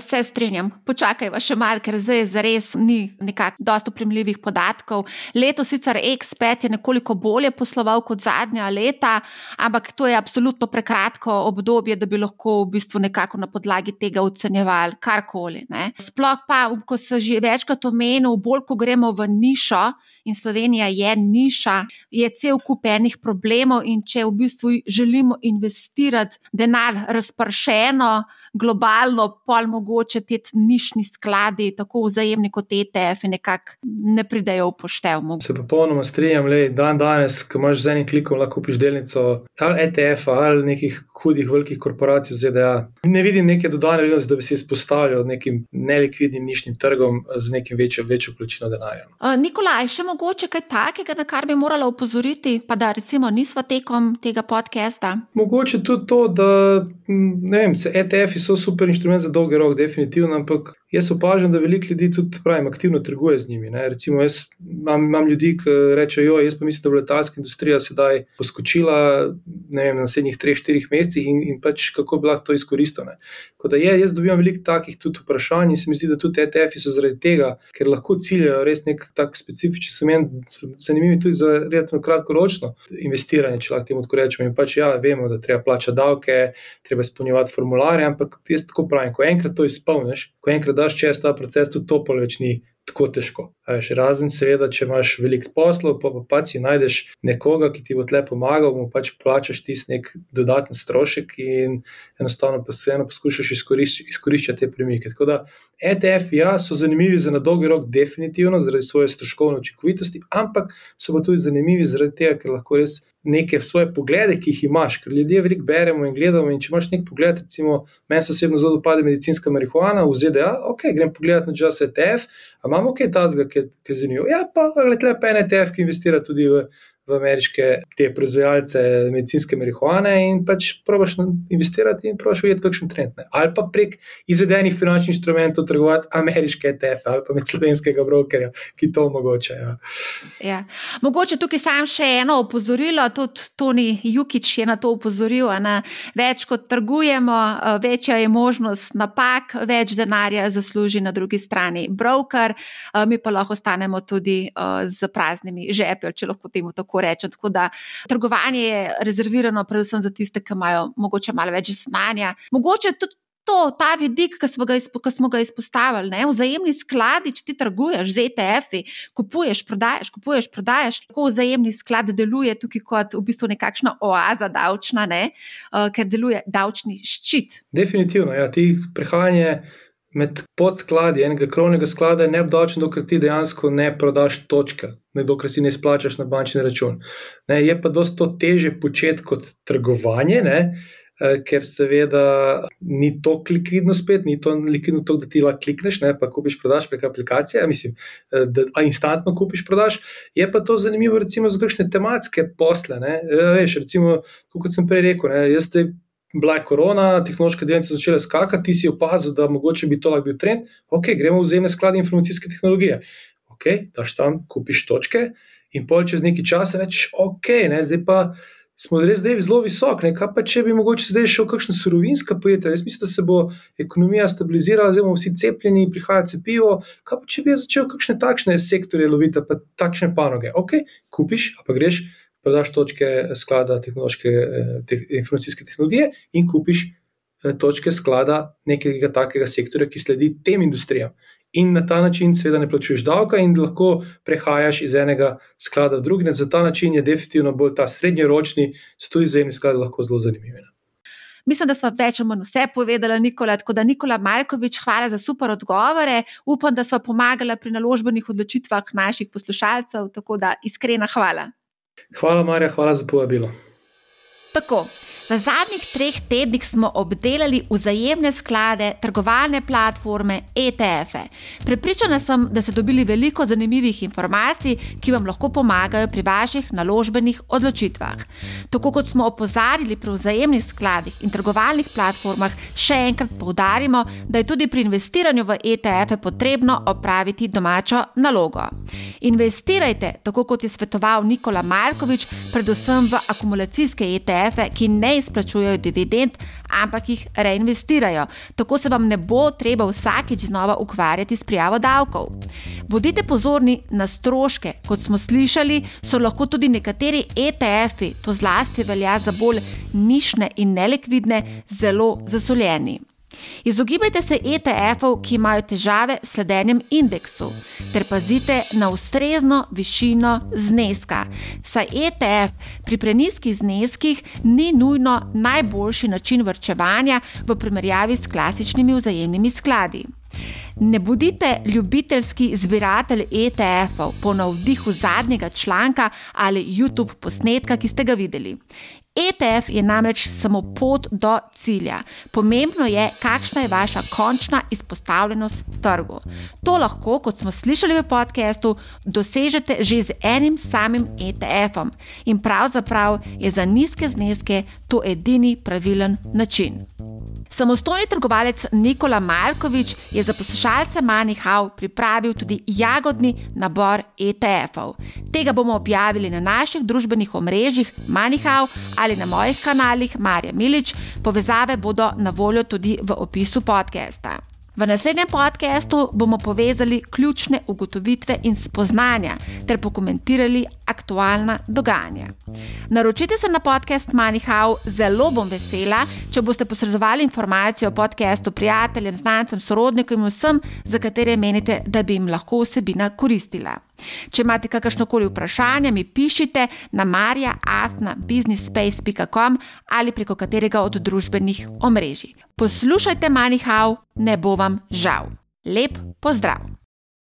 Se strinjam, počakajva še malo, ker zdaj zares ni nekako dosto primljivih podatkov. Leto sicer X5 je nekoliko bolje posloval kot zadnja leta, ampak to je absolutno prekratko obdobje, da bi lahko v bistvu nekako na podlagi tega ocenjevali karkoli. Ne. Sploh pa, ko se že večkrat omenil, bolj ko gremo v nišo in Slovenija je niša, je cel kup enih problemov in če v bistvu želimo investirati denar razpršeno, globalno, pol mogoče ti nišni skladi, tako vzajemni kot ETF, nekako ne pridejo v poštev. Se popolnoma strinjam, da dan danes, ko imaš z enim klikom, lahko kupiš delnico ali ETF ali nekih hudih, velikih korporacij v ZDA. Ne vidim neke dodane vrednosti, da bi se izpostavil nekim nelikvidnim nišnim trgom z nekim večjo, večjo količino denarja. Uh, Nikolaj, še mogoče kaj takega, na kar bi morala opozoriti, pa da recimo nisva tekom tega podcasta? Mogoče tudi to, da vem, ETF-ji so super inštrument za dolgi rok, definitivno, ampak Jaz opažam, da veliko ljudi tudi pravim, aktivno trguje z njimi. Ne. Recimo, jaz imam, imam ljudi, ki rečejo, jaz pa mislim, da bo letalska industrija sedaj poskočila vem, na naslednjih 3-4 mesecih in, in pač kako bi lahko to izkoristili. Tako da je, jaz dobivam veliko takih tudi vprašanj in se mi zdi, da tudi ETF-ji so zaradi tega, ker lahko ciljajo res nek tak specifičen semen, zanimivi tudi za relativno kratkoročno investiranje, če lahko temu tako rečemo. In pač ja, vemo, da treba plačati davke, treba izpolnjevati formularje, ampak jaz tako pravim, ko enkrat to izpolniš, ko enkrat daš čez ta proces, tudi to pol več ni tako težko. Še razen, seveda, če imaš veliko poslov, pa, pa pač si najdeš nekoga, ki ti bo tle pomagal, mu pač plačaš tisti nek dodaten strošek in enostavno pa vseeno poskušaš izkoriščati te premike. Tako da ETF, ja, so zanimivi za na dolgi rok, definitivno zaradi svoje stroškovne učinkovitosti, ampak so pa tudi zanimivi zaradi tega, ker lahko res neke svoje poglede, ki jih imaš, ker ljudje veliko beremo in gledamo. In če imaš nek pogled, recimo, meni osebno zelo dopade medicinska marihuana v ZDA, ok, grem pogledat na Just ETF, a imamo kaj tazga, ki je zanimivo. Ja, pa gledaj, pa en ETF, ki investira tudi v v ameriške te proizvajalce medicinske marihuane in pač probaš investirati in probaš videti, kakšen trend. Ne. Ali pa prek izvedenih finančnih instrumentov trgovati ameriške ETF ali pa med slovenskega brokerja, ki to omogoča. Ja. Ja. Mogoče tukaj sam še eno opozorilo, tudi Toni Jukič je na to opozoril. Na več kot trgujemo, eh, večja je možnost napak, več denarja zasluži na drugi strani broker, eh, mi pa lahko ostanemo tudi eh, z praznimi žepi, če lahko temu tako rečem. Tako da trgovanje je rezervirano predvsem za tiste, ki imajo morda malo več znanja. Mogoče tudi to, ta vidik, ki smo ga, izpo, ki smo ga izpostavili, ne? vzajemni skladi, če ti trguješ z ETF-i, kupuješ, prodajes, kupuješ, prodajes. Tako vzajemni sklad deluje tukaj kot v bistvu nekakšna oaza davčna, ne? uh, ker deluje davčni ščit. Definitivno, ja, ti prehajanje. Med podskladi enega krovnega sklada je neobdavčen, dokler ti dejansko ne prodaš točke, ne dokler si ne izplačaš na bančni račun. Ne, je pa dosto teže početi kot trgovanje, ne, eh, ker seveda ni to likvidno spet, ni to likvidno to, da ti lahko klikneš, ne, pa kupiš, prodaš prek aplikacije, mislim, eh, da instantno kupiš, prodaš. Je pa to zanimivo recimo za kakšne tematske posle. Ne, veš, recimo, kot sem prej rekel, ne, jaz te bila je korona, tehnološke delnice začele skakati, ti si opazil, da mogoče bi to lahko bil trend. Ok, gremo v zemlje sklade informacijske tehnologije. Ok, daš tam, kupiš točke in pol čez neki čas rečeš, ok, ne, zdaj pa. Smo res zdaj zelo visoki, kaj pa če bi mogoče zdaj šel kakšna surovinska pojetja? Jaz mislim, da se bo ekonomija stabilizirala, zdaj bomo vsi cepljeni, prihaja cepivo. Kaj pa če bi začel kakšne takšne sektorje loviti, pa takšne panoge? Ok, kupiš, pa greš prodaš točke sklada tehnološke, eh, te, informacijske tehnologije in kupiš eh, točke sklada nekega takega sektorja, ki sledi tem industrijam. In na ta način, seveda, ne plačuješ davka in lahko prehajaš iz enega sklada v drugega. Za ta način je definitivno bolj ta srednjeročni, so tudi izjemni skladi lahko zelo zanimivi. Mislim, da smo več ali manj vse povedali, Nikola. Tako da, Nikola Malkovič, hvala za super odgovore. Upam, da smo pomagali pri naložbenih odločitvah naših poslušalcev. Tako da, iskrena hvala. Hvala, Marja, hvala za povabilo. Tako. V zadnjih treh tednih smo obdelali vzajemne sklade, trgovalne platforme, ETF-e. Prepričana sem, da ste dobili veliko zanimivih informacij, ki vam lahko pomagajo pri vaših naložbenih odločitvah. Tako kot smo opozarjali pri vzajemnih skladih in trgovalnih platformah, še enkrat poudarimo, da je tudi pri investiranju v ETF-e potrebno opraviti domačo nalogo. Investirajte, tako kot je svetoval Nikola Markovič, predvsem v akumulacijske ETF-e, ki ne izplačujejo dividend, ampak jih reinvestirajo. Tako se vam ne bo treba vsakeč znova ukvarjati s prijavo davkov. Bodite pozorni na stroške, kot smo slišali, so lahko tudi nekateri ETF-i, to zlasti velja za bolj nišne in nelikvidne, zelo zasoljeni. Izogibajte se ETF-ov, ki imajo težave s sledenjem indeksu, ter pazite na ustrezno višino zneska. Saj ETF pri preniskih zneskih ni nujno najboljši način vrčevanja v primerjavi s klasičnimi vzajemnimi skladi. Ne bodite ljubiteljski zbiratelj ETF-ov po navdihu zadnjega članka ali YouTube posnetka, ki ste ga videli. ETF je namreč samo pot do cilja. Pomembno je, kakšna je vaša končna izpostavljenost trgu. To lahko, kot smo slišali v podkastu, dosežete že z enim samim ETF-om in pravzaprav je za nizke zneske to edini pravilen način. Samostojni trgovalec Nikola Malkovič je za poslušalce Manihau pripravil tudi jagodni nabor ETF-ov. Tega bomo objavili na naših družbenih omrežjih Manihau ali na mojih kanalih Marja Milič. Povezave bodo na voljo tudi v opisu podcasta. V naslednjem podkastu bomo povezali ključne ugotovitve in spoznanja ter pokomentirali aktualna dogajanja. Naročite se na podcast Manihau, zelo bom vesela, če boste posredovali informacije o podkastu prijateljem, znancem, sorodnikom in vsem, za katere menite, da bi jim lahko vsebina koristila. Če imate kakršno koli vprašanje, mi pišite na marja.afna.businessspace.com ali preko katerega od družbenih omrežij. Poslušajte Manihau, ne bo vam žal. Lep pozdrav!